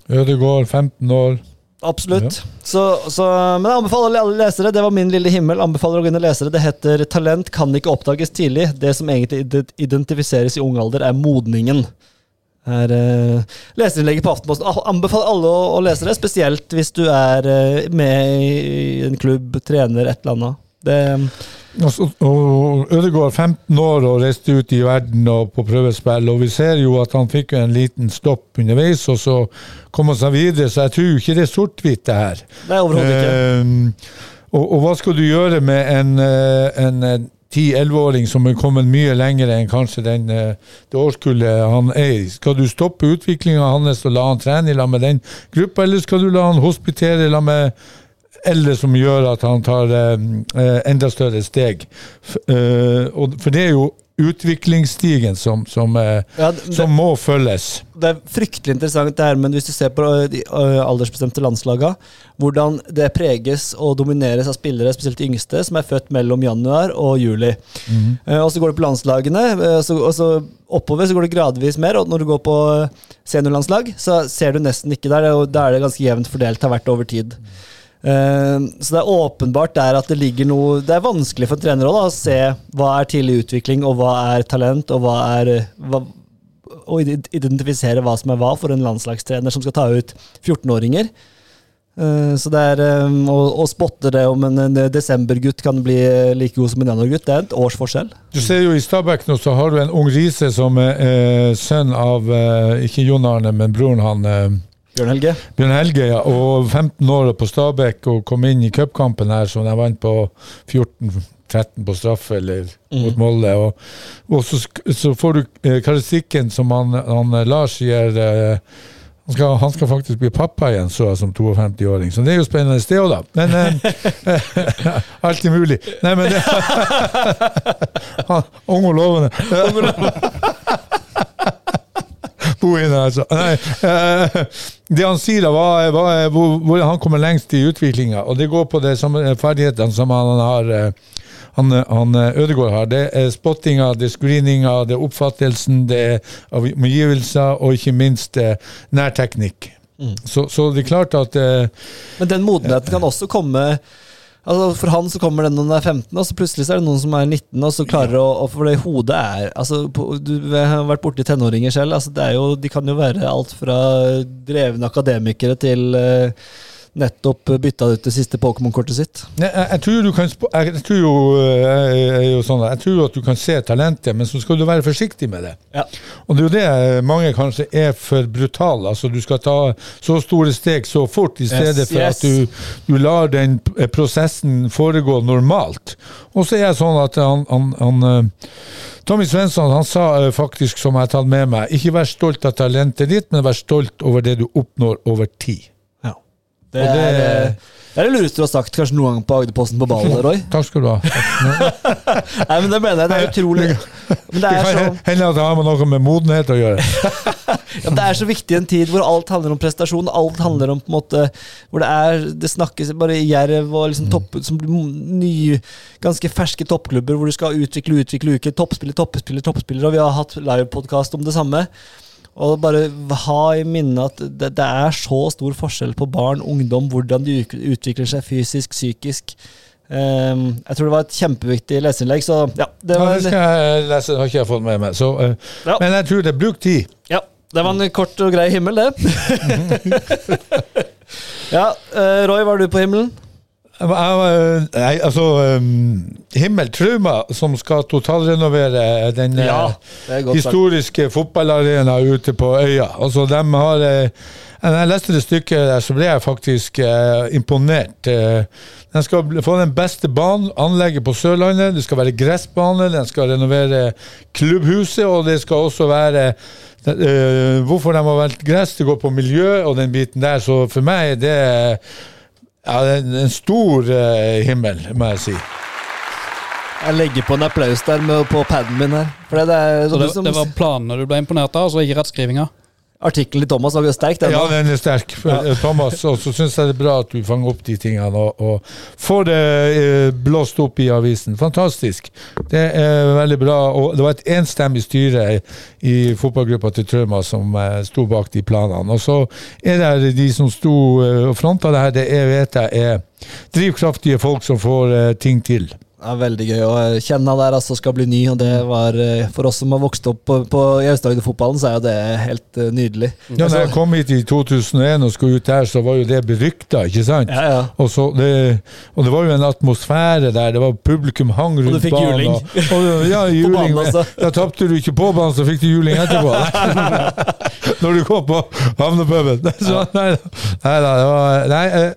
Ødegaard, 15 år. Absolutt. Så, så, men jeg anbefaler alle lesere. Det var min lille himmel. Anbefaler å gå inn og lese det. Det heter 'Talent kan ikke oppdages tidlig'. Det som egentlig identifiseres i ung alder, er modningen. Er uh, leserinnlegget på Aftenposten. Anbefaler alle å, å lese det, spesielt hvis du er uh, med i en klubb, trener, et eller annet. Det, Og, og Ødegaard 15 år og reiste ut i verden og på prøvespill, og vi ser jo at han fikk en liten stopp underveis, og så kom han seg videre, så jeg tror ikke det er sort-hvitt det her. er overhodet ikke. Uh, og, og hva skal du gjøre med en, en, en eh, 10-11-åring som er kommet mye lenger enn kanskje den, eh, det årskullet han er i? Skal du stoppe utviklinga hans og la han trene i lag med den gruppa, eller skal du la han hospitere i lag med eldre som gjør at han tar eh, eh, enda større steg? For det er jo utviklingsstigen som, som, eh, Ja, det- som må følges. Det er fryktelig interessant det her, men hvis du ser på de aldersbestemte landslaga, hvordan det preges og domineres av spillere, spesielt de yngste, som er født mellom januar og juli. Mm. og så går det på landslagene, og så, og så oppover så går det gradvis mer, og når du går på seniorlandslag, så ser du nesten ikke der, og da er det ganske jevnt fordelt, har vært over tid. Eh, så det er åpenbart der at det ligger noe Det er vanskelig for en trener også, da, å se hva er tidlig utvikling, og hva er talent, og hva er hva, å identifisere hva som er hva for en landslagstrener som skal ta ut 14-åringer. Eh, Så det er eh, å, å spotte det om en, en desembergutt kan bli eh, like god som en januargutt, det er et års forskjell. Du ser jo i Stabæk nå, så har du en ung Riise som er eh, sønn av eh, ikke Jon Arne, men broren han eh, Bjørn Helge? Bjørn Helge, ja. Og 15 år på Stabæk og kom inn i cupkampen her, som de vant på 14-13 på straffe, eller mot Molde. Og, og så, så får du eh, karakteristikken som han, han eh, Lars sier eh, han skal, han skal faktisk bli pappa igjen, så som 52-åring. Så det er jo spennende, det òg, da. Men eh, Alt er mulig. Nei, men Ung og lovende. Bo inne, altså. Nei, eh, det han sier, er- hva, er- hvor, han kommer lengst i utviklinga, og det går på de samme ferdighetene som han har eh, han, han eh, Ødegaard har. Det er spottinga, det er screeninga, det er oppfattelsen, det er omgivelser, og ikke minst nærteknikk. nærteknikk. Så, så det er klart at eh, Men den modenheten kan også komme Altså For han så kommer den når han er 15, og så plutselig så er det noen som er 19 og så klarer å og For det hodet er altså, Du har vært borti tenåringer selv. Altså, det er jo, de kan jo være alt fra drevne akademikere til eh, nettopp bytta ut det siste Pokémon-kortet sitt. Jeg, jeg tror du kan jeg, jeg tror jo, eh, jeg, sånn, jeg tror at du kan se talentet, men så skal du være forsiktig med det. Ja. Og det er jo det mange kanskje er for brutale. Altså du skal ta så store steg så fort, i stedet Yes, for yes. at du, du lar den prosessen foregå normalt. Og så er jeg sånn at han, han, han eh, Tommy Svensson han sa eh, faktisk, som jeg har tatt med meg, ikke vær stolt av talentet ditt, men vær stolt over det du oppnår over tid. Det, det- er, eh, det er det lureste du har sagt kanskje noen gang på Agderposten på ballen, Roy. Takk skal du ha. Nei, men det mener jeg. Det er utrolig Men det Det er så kan hende at det har med noe med modenhet å gjøre. Ja, det er så viktig i en tid hvor alt handler om prestasjon. Alt handler om på en måte Hvor det er Det snakkes bare Jerv og liksom topp, som nye, ganske ferske toppklubber hvor du skal utvikle, utvikle, utvikle. Toppspiller, toppspiller, toppspiller. Og vi har hatt livepodkast om det samme. Og bare ha i minne at det, det er så stor forskjell på barn, ungdom, hvordan de utvikler seg fysisk, psykisk. Um, jeg tror det var et kjempeviktig leseinnlegg, så ja. Det Ja, det skal jeg lese, det har ikke jeg fått med meg. Så, uh, Ja. Men jeg tror det. Bruk tid. Ja, det var en kort og grei himmel, det. ja, uh, Roy, var du på himmelen? Nei, altså um, Himmel Trauma, som skal totalrenovere den eh, godt sagt. historiske fotballarena ute på øya. Altså, de har eh, jeg leste det stykket der, så ble jeg faktisk uh, imponert. Eh, den skal få den beste banen, anlegget på Sørlandet. Det skal være gressbane, den skal renovere klubbhuset, og det skal også være uh, Hvorfor de har valgt gress, det går på miljø og den biten der. Så for meg er det ja, det er en stor eh, himmel, må jeg si. Jeg legger på en applaus der med, på paden min her. For det, er, Så det, som, det var planene du ble imponert av, altså ikke rettskrivinga? Artikkelen til Thomas var sterk, den. Ja, den er sterk, for, eh, Thomas. Og så syns jeg det er bra at du fanger opp de tingene og, og får det eh, blåst opp i avisen. Fantastisk. Det er veldig bra. Og det var et enstemmig styre i fotballgruppa til Trauma som eh, sto bak de planene. Og så er det de som sto eh, og fronta det her, det er, vet jeg er drivkraftige folk som får eh, ting til. Ja, veldig gøy å kjenne der altså skal bli ny, og det var eh, For oss som har vokst opp på, på i Aust-Agder-fotballen, så er jo det helt eh, nydelig. Ja, når jeg kom hit i 2001 og skulle ut der, så var jo det berykta, ikke sant? Ja, ja. Og, så det, og det var jo en atmosfære der. Det var Publikum hang rundt banen. Og du fikk banen. juling. Og, og, ja, juling. banen. Da tapte du ikke på banen, så fikk du juling etterpå. Når du kom på havnepuben. Nei, da. nei det var Nei, eh,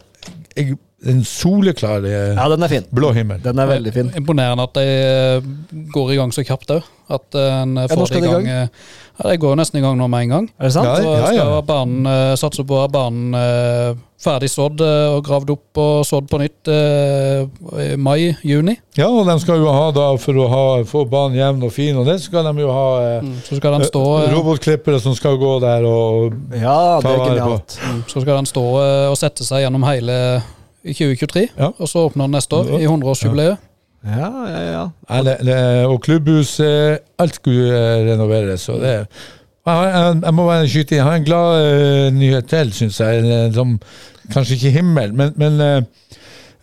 jeg, en soleklare eh, Ja, den er fin. blå himmel. Den er veldig fin. Imponerende at de eh, går i gang så kjapt òg. At eh, en Ja, får skal det i gang. eh, Ja, de går nesten i gang nå med en gang. Er det sant? Ja, Så ja, skal ja. ha banen, eh, satse på å ha banen eh, ferdig sådd eh, og gravd opp og sådd på nytt eh, i mai-juni. Ja, og de skal jo ha da, for å ha, få banen jevn og fin, og det skal de jo ha mm, Så skal de stå, eh, robotklippere som skal gå der og Ja, Ta vare på. genialt. så skal den stå eh, og sette seg gjennom hele i 2023. Ja. Og så åpner den neste år, i 100-årsjubileet. Ja, ja, ja. ja det, det, Og klubbhus eh, Alt skulle renoveres. Og det, jeg, jeg, jeg må bare skyte inn. Jeg har en glad eh, nyhet til, syns jeg. Som, kanskje ikke himmel, men, men uh,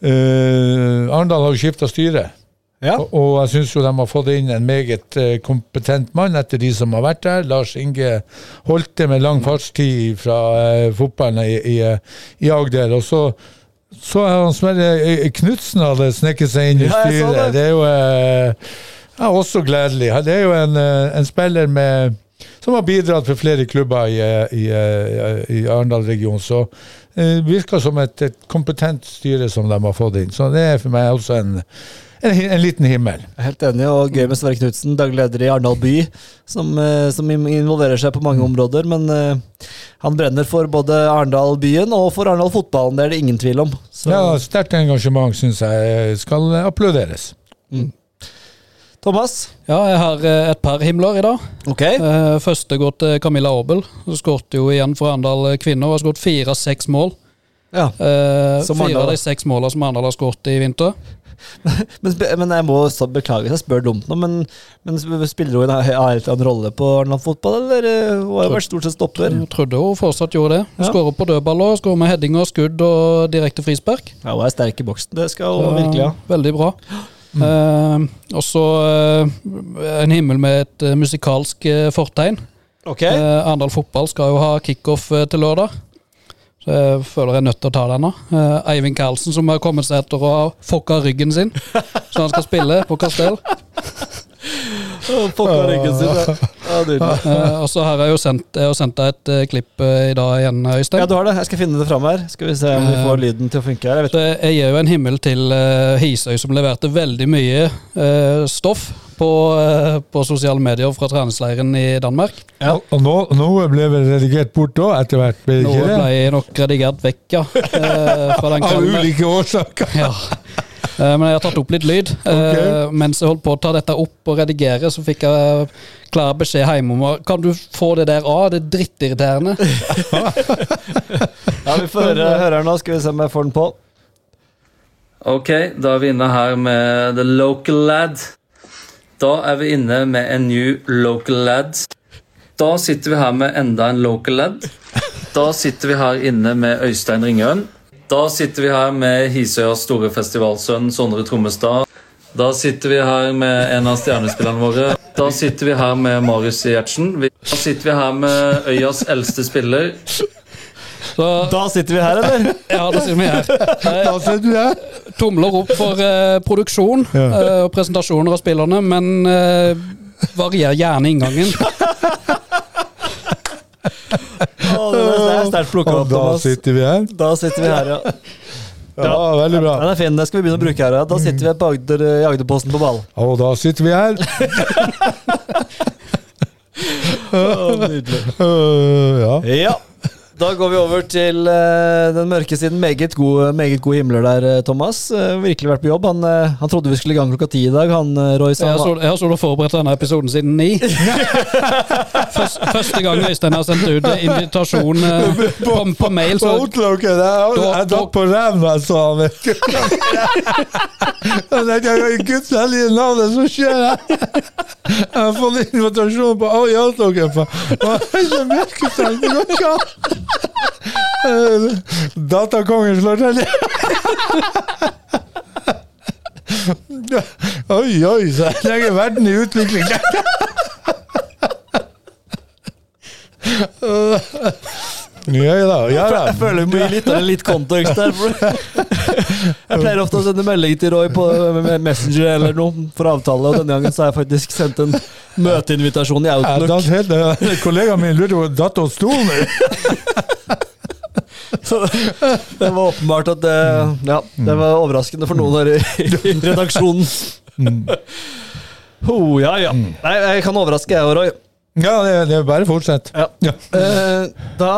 eh, Arendal har jo skifta styre. Ja. Og, og jeg syns jo de har fått inn en meget kompetent mann etter de som har vært der. Lars Inge Holte med lang fartstid fra fotballen i, i, i Agder. Og så så han Sverre eh, Knutsen hadde sneket seg inn i Ja, styret. det. Det er jo eh, ja, også gledelig. Det er jo en, eh, en spiller med som har bidratt for flere klubber i, i, i Arendal-regionen. Så det virker som et, et kompetent styre som de har fått inn. Så det er for meg også en, en, en liten himmel. Helt enig, og gøy med Sverre Knutsen, daglig leder i Arendal by, som, eh, som involverer seg på mange områder. Men uh, han brenner for både Arendal-byen og for Arendal-fotballen, det er det ingen tvil om. Så, Ja, Sterkt engasjement syns jeg skal applauderes. Thomas, Ja, jeg har eh, et par himler i dag. ok. Eh, første går til Camilla Aabel. Hun skåret jo igjen for Arendal kvinner. Hun har skåret fire av seks mål. Ja. Eh, Som fire av de seks målene som Arendal har skåret i vinter. Men, men jeg må så beklage hvis jeg spør dumt nå, men, men spiller hun en rolle på Arendal fotball, eller eh, hun har vært stort sett stopper? Jeg trodde hun fortsatt gjorde det. Hun Ja. Skårer på dødballer, skårer med heading og skudd og direkte frispark. Ja, hun er sterk i boksen, det skal hun Så, virkelig ha. Veldig bra. Eh, og så eh, en himmel med et eh, musikalsk eh, fortegn. Ok. Eh, Arendal fotball skal jo ha kickoff eh, til lørdag. Jeg føler jeg er nødt til å ta den nå. Eh, Eivind Karlsen som har kommet seg etter å ha fucka ryggen sin, så han skal spille på Kastell. Fucka ryggen sin, ja. ja. Eh, og så har jeg jo sendt, jeg sendt deg et eh, klipp i dag igjen, Øystein. Ja, du har det. Jeg skal finne det fram her. Skal vi se om vi får lyden til å funke her. Jeg jeg gir jo en himmel til Hisøy, som leverte veldig mye stoff på, eh, på sosiale medier fra treningsleiren i Danmark. Ja. Og nå, noe ble vel redigert bort da, etter hvert? Ble jeg Noe det? ble nok redigert vekk, ja. eh, fra den Av ulike årsaker. Ja. Eh, Men jeg har tatt opp litt lyd. Okay. Mens jeg holdt på å ta dette opp og redigere, så fikk jeg klar beskjed hjemme om Kan du få det der av? Det er drittirriterende. Ja, vi får høre, høre nå. Skal vi se om jeg får den på. Ok, da er vi inne her med The Local Lad. Da er vi inne med en new Local Lad. Da sitter vi her med enda en Local Lad. Da sitter vi her inne med Øystein Ringøen. Da sitter vi her med Hisøyas store festivalsønn Sondre Trommestad. Da sitter vi her med en av stjernespillerne våre. Da sitter vi her med Marius Gjertsen. Da sitter vi her med Øyas eldste spiller. Så Da sitter vi her, eller? ja, da sitter vi her. Eh, Da sitter vi her. Tomler opp for eh, produksjon Ja. eh, og presentasjoner av spillerne, men eh, varier gjerne inngangen. Det er- er sterkt plukka opp, da Thomas. sitter vi her. Da sitter vi her, ja. Ja, veldig bra. Den er fin. Den skal vi begynne å bruke her. Ja. Da sitter vi på Agder, i Agderposten på ball. Og da sitter vi her. oh, nydelig. Uh, ja. Ja. Da går vi over til eh, den mørke siden. Meget gode, meget god himler der, eh, Thomas. Eh, virkelig vært på jobb. Han, han trodde vi skulle i gang klokka ti i dag, han Roy. Jeg har jeg har så forberedt denne episoden siden ni. Først, første gang Øystein har sendt ut invitasjon på, på mail, På så jeg Da- jeg datt på ræva, jeg han. Jeg Guds hellige navn, det som skjer her? Jeg har fått invitasjon på på- Hva er det Datakongen slår til. Oi, oi, så lenge verden i utvikling. Ja ja, ja. Jeg føler vi må gi litt, litt kontekst der. Jeg pleier ofte å sende melding til Roy på med Messenger eller noe for avtale, og denne gangen så har jeg faktisk sendt en møteinvitasjon i Outlook. datt helt, kollegaen min lurte på datt og stolen. Så det var åpenbart at det, ja, det var overraskende for noen her i, i redaksjonen. Oh, ja, ja. Nei, jeg kan overraske, jeg og Roy. Ja, det, det er bare fortsett. Ja. Eh, da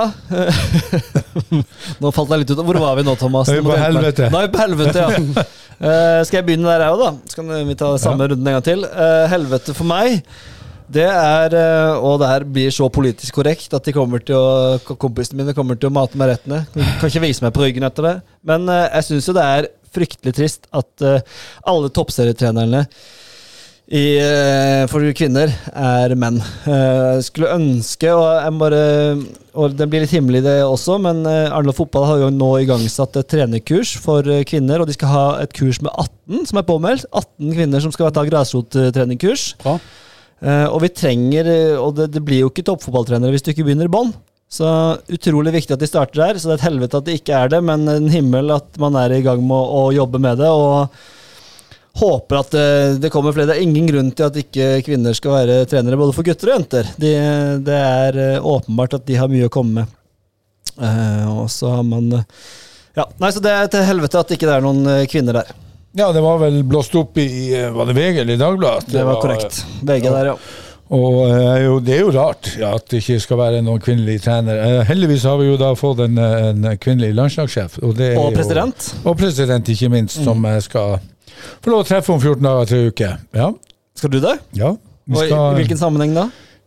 Nå falt jeg litt ut. Hvor var vi nå, Thomas? Vi er Nå på helvete. Nå er vi på helvete, ja. Eh, skal jeg begynne der, jeg òg, da? Så kan vi ta samme runden en gang til. Eh, helvete for meg, det er eh, Og det her blir så politisk korrekt at de kommer til å kompisene mine kommer til å mate meg rettene. Kan ikke vise meg på ryggen etter det. Men eh, jeg syns jo det er fryktelig trist at eh, alle toppserietrenerne i, eh, for kvinner er menn. Eh, Jeg skulle ønske, og jeg bare Og det blir litt himmelig det også, men eh, Arendal Fotball har jo nå igangsatt et trenerkurs for eh, kvinner, og de skal ha et kurs med 18 som er påmeldt. 18 kvinner som skal ta grasrottrenerkurs. Eh, Og vi trenger eh, Og det, det blir jo ikke toppfotballtrenere hvis du ikke begynner i bånn. Så utrolig viktig at de starter der. Så det er et helvete at det ikke er det, men en himmel at man er i gang med å, å jobbe med det. Og håper at det, det kommer flere. Det er ingen grunn til at ikke kvinner skal være trenere både for gutter og jenter. De, det er eh, åpenbart at de har mye å komme med. Eh, og så har man eh, Ja, nei, så det er til helvete at ikke det er noen eh, kvinner der. Ja, det var vel blåst opp i eh, Var det VG eller Dagbladet? Det var korrekt. Begge der, ja. Og eh, jo, det er jo rart ja, at det ikke skal være noen kvinnelig trener. Eh, heldigvis har vi jo da fått en, eh, en kvinnelig landslagssjef. Og, det Og jo- president. Og president, ikke minst, som jeg skal få lov å treffe om 14 dager, til uke. Ja. Skal du det? ja. Vi, Og i, skal, hvilken sammenheng da?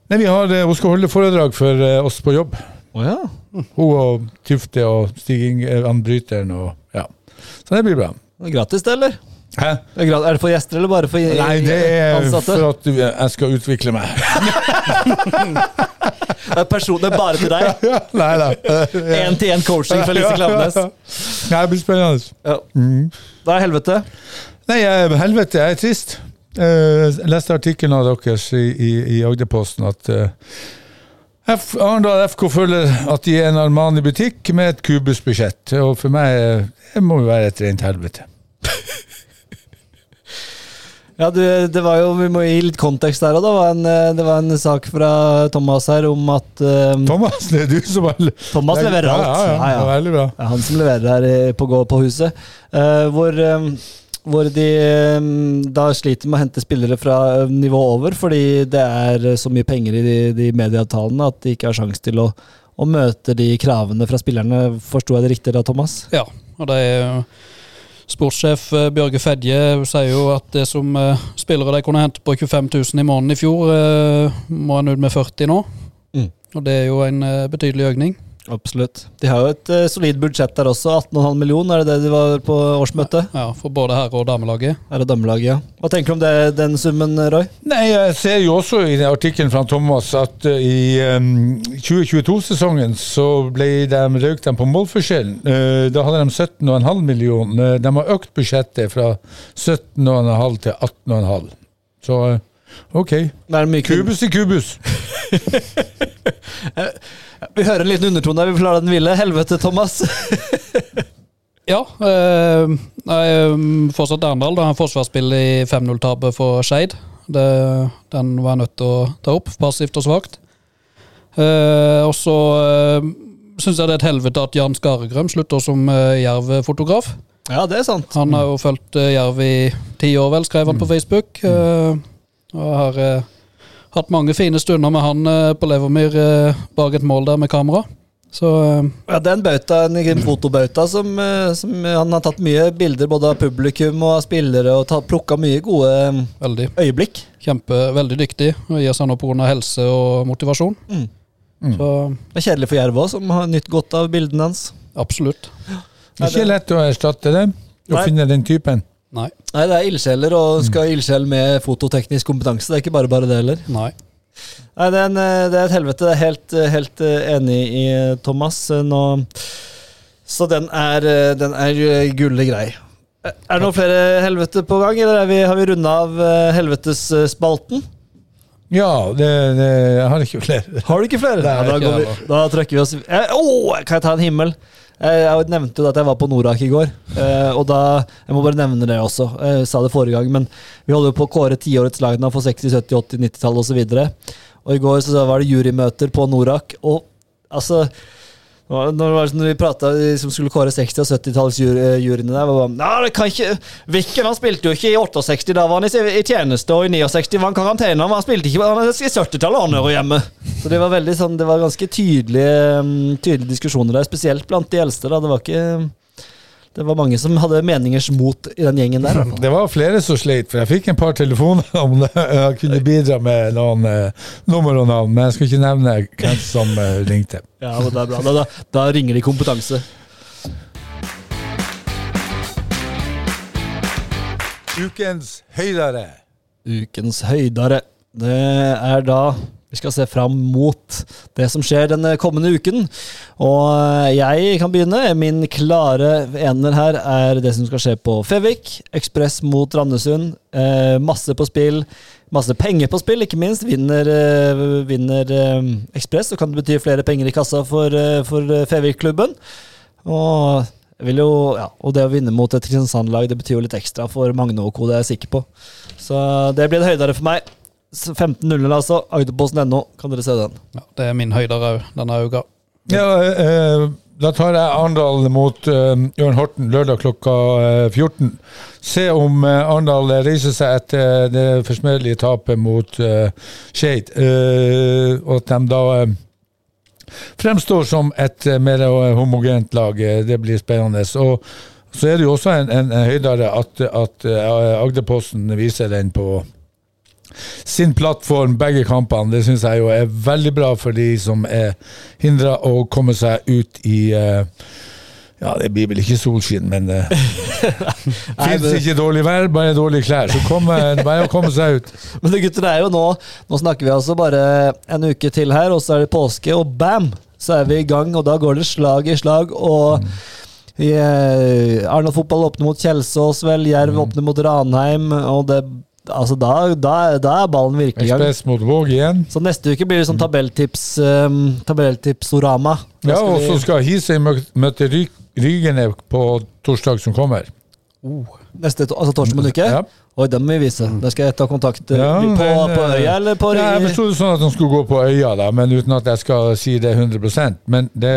nei, vi har, eh, hun skal holde foredrag for eh, oss på jobb. Oh, ja. Hun og Tufte og Stig Anbryteren og ja. Så det blir bra. Det er Gratis, det, eller? Hæ? Er det for gjester, eller bare for ansatte? Nei, det er ansatte? for at jeg skal utvikle meg. Det er, personlig er bare til deg. Ja, nei da. Én-til-én coaching fra Lise Klaveness. Ja, det blir spennende. Ja. Da er helvete. Nei, helvete, jeg er trist. Eh, Jeg leste artikkelen av deres i, i, i Agderposten at eh, F, Arendal FK føler at de er en Armani-butikk med et kubusbudsjett. Og for meg eh, det må jo være et rent helvete. Ja, du, det var jo, Vi må gi litt kontekst der òg. Det, var en, det var en sak fra Thomas her om at eh, Thomas, det er du som har Thomas leverer alt. Ja, ja, ja, Ja, ja. Veldig bra. Det er han som leverer her på, gå på huset. Uh, hvor, eh, hvor de eh, da sliter med å hente spillere fra nivået nivå over, fordi det er eh, så mye penger i de, de medieavtalene at de ikke har sjanse til å, å møte de kravene fra spillerne. Forsto jeg det riktig da, Thomas? Ja, og det er jo Sportssjef eh, Bjørge Fedje sier jo at det som eh, spillere de kunne hente på 25 000 i måneden i fjor, eh, må en ut med 40 nå. Mm. Og det er jo en eh, betydelig økning. Absolutt. De har jo et uh, solid budsjett der også. 18,5 millioner, er det det de var på årsmøtet? Ja, For både herre- og damelaget. Herre- og damelaget, ja. Hva tenker du om det, den summen, Roy? Nei, jeg ser jo også i artikkelen fra Thomas at uh, i um, 2022-sesongen så ble de røk dem på målforskjellen. Uh, da hadde de 17,5 millioner. De har økt budsjettet fra 17,5 til 18,5. Så OK. Det. Kubus til kubus. Vi hører en liten undertone der, vi får la den hvile. Helvete, Thomas. Ja. Eh, nei, eh, fortsatt Arendal. Da har forsvarsspill i 5-0-tapet for Skeid. Den var jeg nødt til å ta opp, passivt og svakt. Eh, og så eh, syns jeg det er et helvete at Jan Skaregrøm slutter som eh, Jerv-fotograf. Ja, det er sant. Han har jo fulgt eh, Jerv i ti år, vel, skrev han på Facebook. Eh, og har eh, hatt mange fine stunder med han eh, på Levermyr eh, bak et mål der med kamera. Så eh, Ja, det er en bauta, en fotobauta som, eh, som Han har tatt mye bilder både av publikum og av spillere og plukka mye gode eh, veldig. øyeblikk. Kjempe, veldig dyktig. Og gir seg nå pga. helse og motivasjon. Mm. Så Det er kjedelig for Jerv òg, som har nytt godt av bildene hans. absolutt. Det er ikke lett å erstatte det. Å Nei. finne den typen. Nei. Nei, det er ildsjeler, og skal ha ildsjel med fototeknisk kompetanse. Det er ikke bare bare det heller. Nei. Nei, det er, en, eh, det er et helvete. Det er helt, eh, helt eh, enig i Thomas. Nå, så den er, den er gulle grei. Er det noen flere helvete på gang, eller er vi, har vi runda av helvetesspalten? Ja, det, det jeg har ikke flere. Har du ikke flere? Nei, da, går vi, da trekker vi oss Å, Åh, Kan jeg ta en himmel? Jeg, jeg nevnte jo at jeg var på Norak i går. eh, og da, Jeg må bare nevne det også. Jeg sa det forrige gang, men vi holder jo på å kåre tiårets lagene for 60-, 70-, 80-, 90-tallet osv. Og i går så var det jurymøter på Norak. Og altså Og Når, når vi prata som skulle kåre 60- og 70-tallsjuryene der, var det Nei, det kan ikke Viken han spilte jo ikke i 68, da var han i, i tjeneste, og i 69 var han karantene. Han spilte ikke han er i 70-tallet, han hører hjemme. Så det var veldig sånn Det var ganske tydelige, mm, tydelige diskusjoner der, spesielt blant de eldste. da Det var ikke Det var mange som hadde meningers mot i den gjengen der. Det var flere som sleit, for jeg fikk en par telefoner om det. Jeg kunne bidra med noen eh, nummer og navn, men jeg skal ikke nevne hvem som eh, ringte. Ja, men det er bra. Da, da, da ringer de kompetanse. Ukens høydare. Ukens høydare. Det er da vi skal se fram mot det som skjer denne kommende uken. Og jeg kan begynne. Min klare ener her er det som skal skje på Fevik. Ekspress mot Randesund. Eh, masse på spill. Masse penger på spill, ikke minst. Vinner, eh, vinner eh, Ekspress, så kan det bety flere penger i kassa for, eh, for eh, Fevik-klubben. Og ja, og det å vinne mot et Kristiansand-lag det betyr jo litt ekstra for Magne og co., det er jeg sikker på. Så det blir det høydere for meg. Så 15.00, altså. Agderposten.no, kan dere se den. Ja, det er min høyde òg, denne uka. Ja, eh, da tar jeg Arendal mot eh, Jørn Horten lørdag klokka eh, 14. Se om eh, Arendal reiser seg etter det forsmedelige tapet mot eh, Skeid, eh, og at de da eh, fremstår som et eh, mer eh, homogent lag. Eh, Det blir spennende. Og så er det jo også en, en, en høydere at, at eh, Agderposten viser den på sin plattform, begge kampene. Det syns jeg jo er veldig bra for de som er hindra å komme seg ut i uh, ja, det blir vel ikke solskinn, men det fins ikke dårlig vær, bare dårlige klær. Så kom, eh, bare å komme seg ut. Men det gutter, det er jo nå Nå snakker vi altså bare en uke til her, og så er det påske, og bam! Så er vi i gang, og da går det slag i slag. Og mm. eh, Arendal fotball åpner mot Kjelsås, vel. Jerv åpner mot Ranheim. Og det Altså, da, da, da er ballen virkelig i gang. Ekspress mot Våg igjen. Så neste uke blir det sånn tabelltips um, tabelltipsorama. Ja, og så skal Hisøy mø- møte Rygene på torsdag som kommer. Neste, to- altså torsdag om en uke? Ja. Oi, den må vi vise. Da skal jeg ta kontakt eh, Ja, på, men, på eh, øya eller på Ja, jeg forsto det sånn at de skulle gå på øya, da, men uten at jeg skal si det 100% Men det,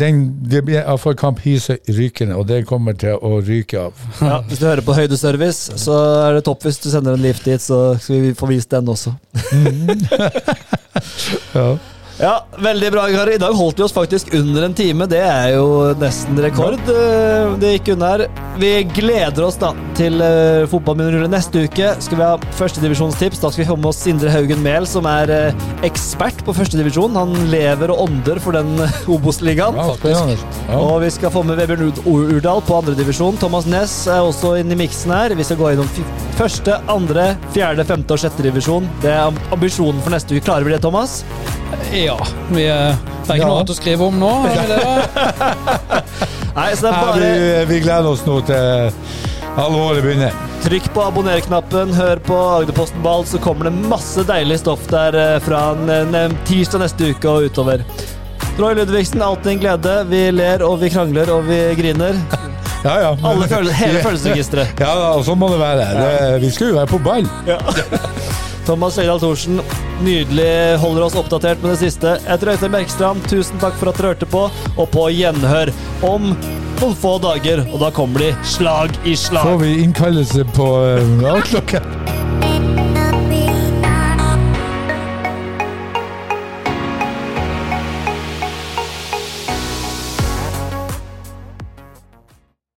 den, det blir iallfall kamp Hise rykende, og det kommer til å ryke av. ja, Hvis du hører på Høydeservice, så er det topp hvis du sender en lift dit, så skal vi få vist den også. Ja. Ja, veldig bra, Kari. I dag holdt vi oss faktisk under en time. Det er jo nesten rekord. eh, Det gikk unna her. Vi gleder oss da til uh, fotballminnerulle neste uke. Skal vi ha førstedivisjonstips. Da skal vi få med oss Sindre Haugen Mehl, som er eh, ekspert på førstedivisjon. Han lever og ånder for den Obos-ligaen. Ja, Og vi skal få med Vebjørn Urdal på andredivisjon. Thomas Næss er også inne i miksen her. Vi skal gå innom første, andre, fjerde, femte og sjette divisjon. Det er ambisjonen for neste uke. Klarer vi det, Thomas? Ja, vi, eh, det er ikke Ja. noe annet å skrive om nå. Nei, så det er Ja, bare vi, vi gleder oss nå til alvoret begynner. trykk på abonner-knappen, hør på Agderposten Ball, så kommer det masse deilig stoff der eh, fra en, en tirsdag neste uke og utover. Roy Ludvigsen, alltid en glede. Vi ler og vi krangler og vi griner. Ja, ja. Alle følelser, hele følelsesregisteret. Ja, og sånn må det være. Det, vi skal jo være på ball. Thomas Øydal Thorsen, nydelig holder oss oppdatert med det siste. Jeg heter Øystein Bergstrand, tusen takk for at dere hørte på, og på gjenhør om noen få dager. Og da kommer de slag i slag. Får vi innkallelse på uh?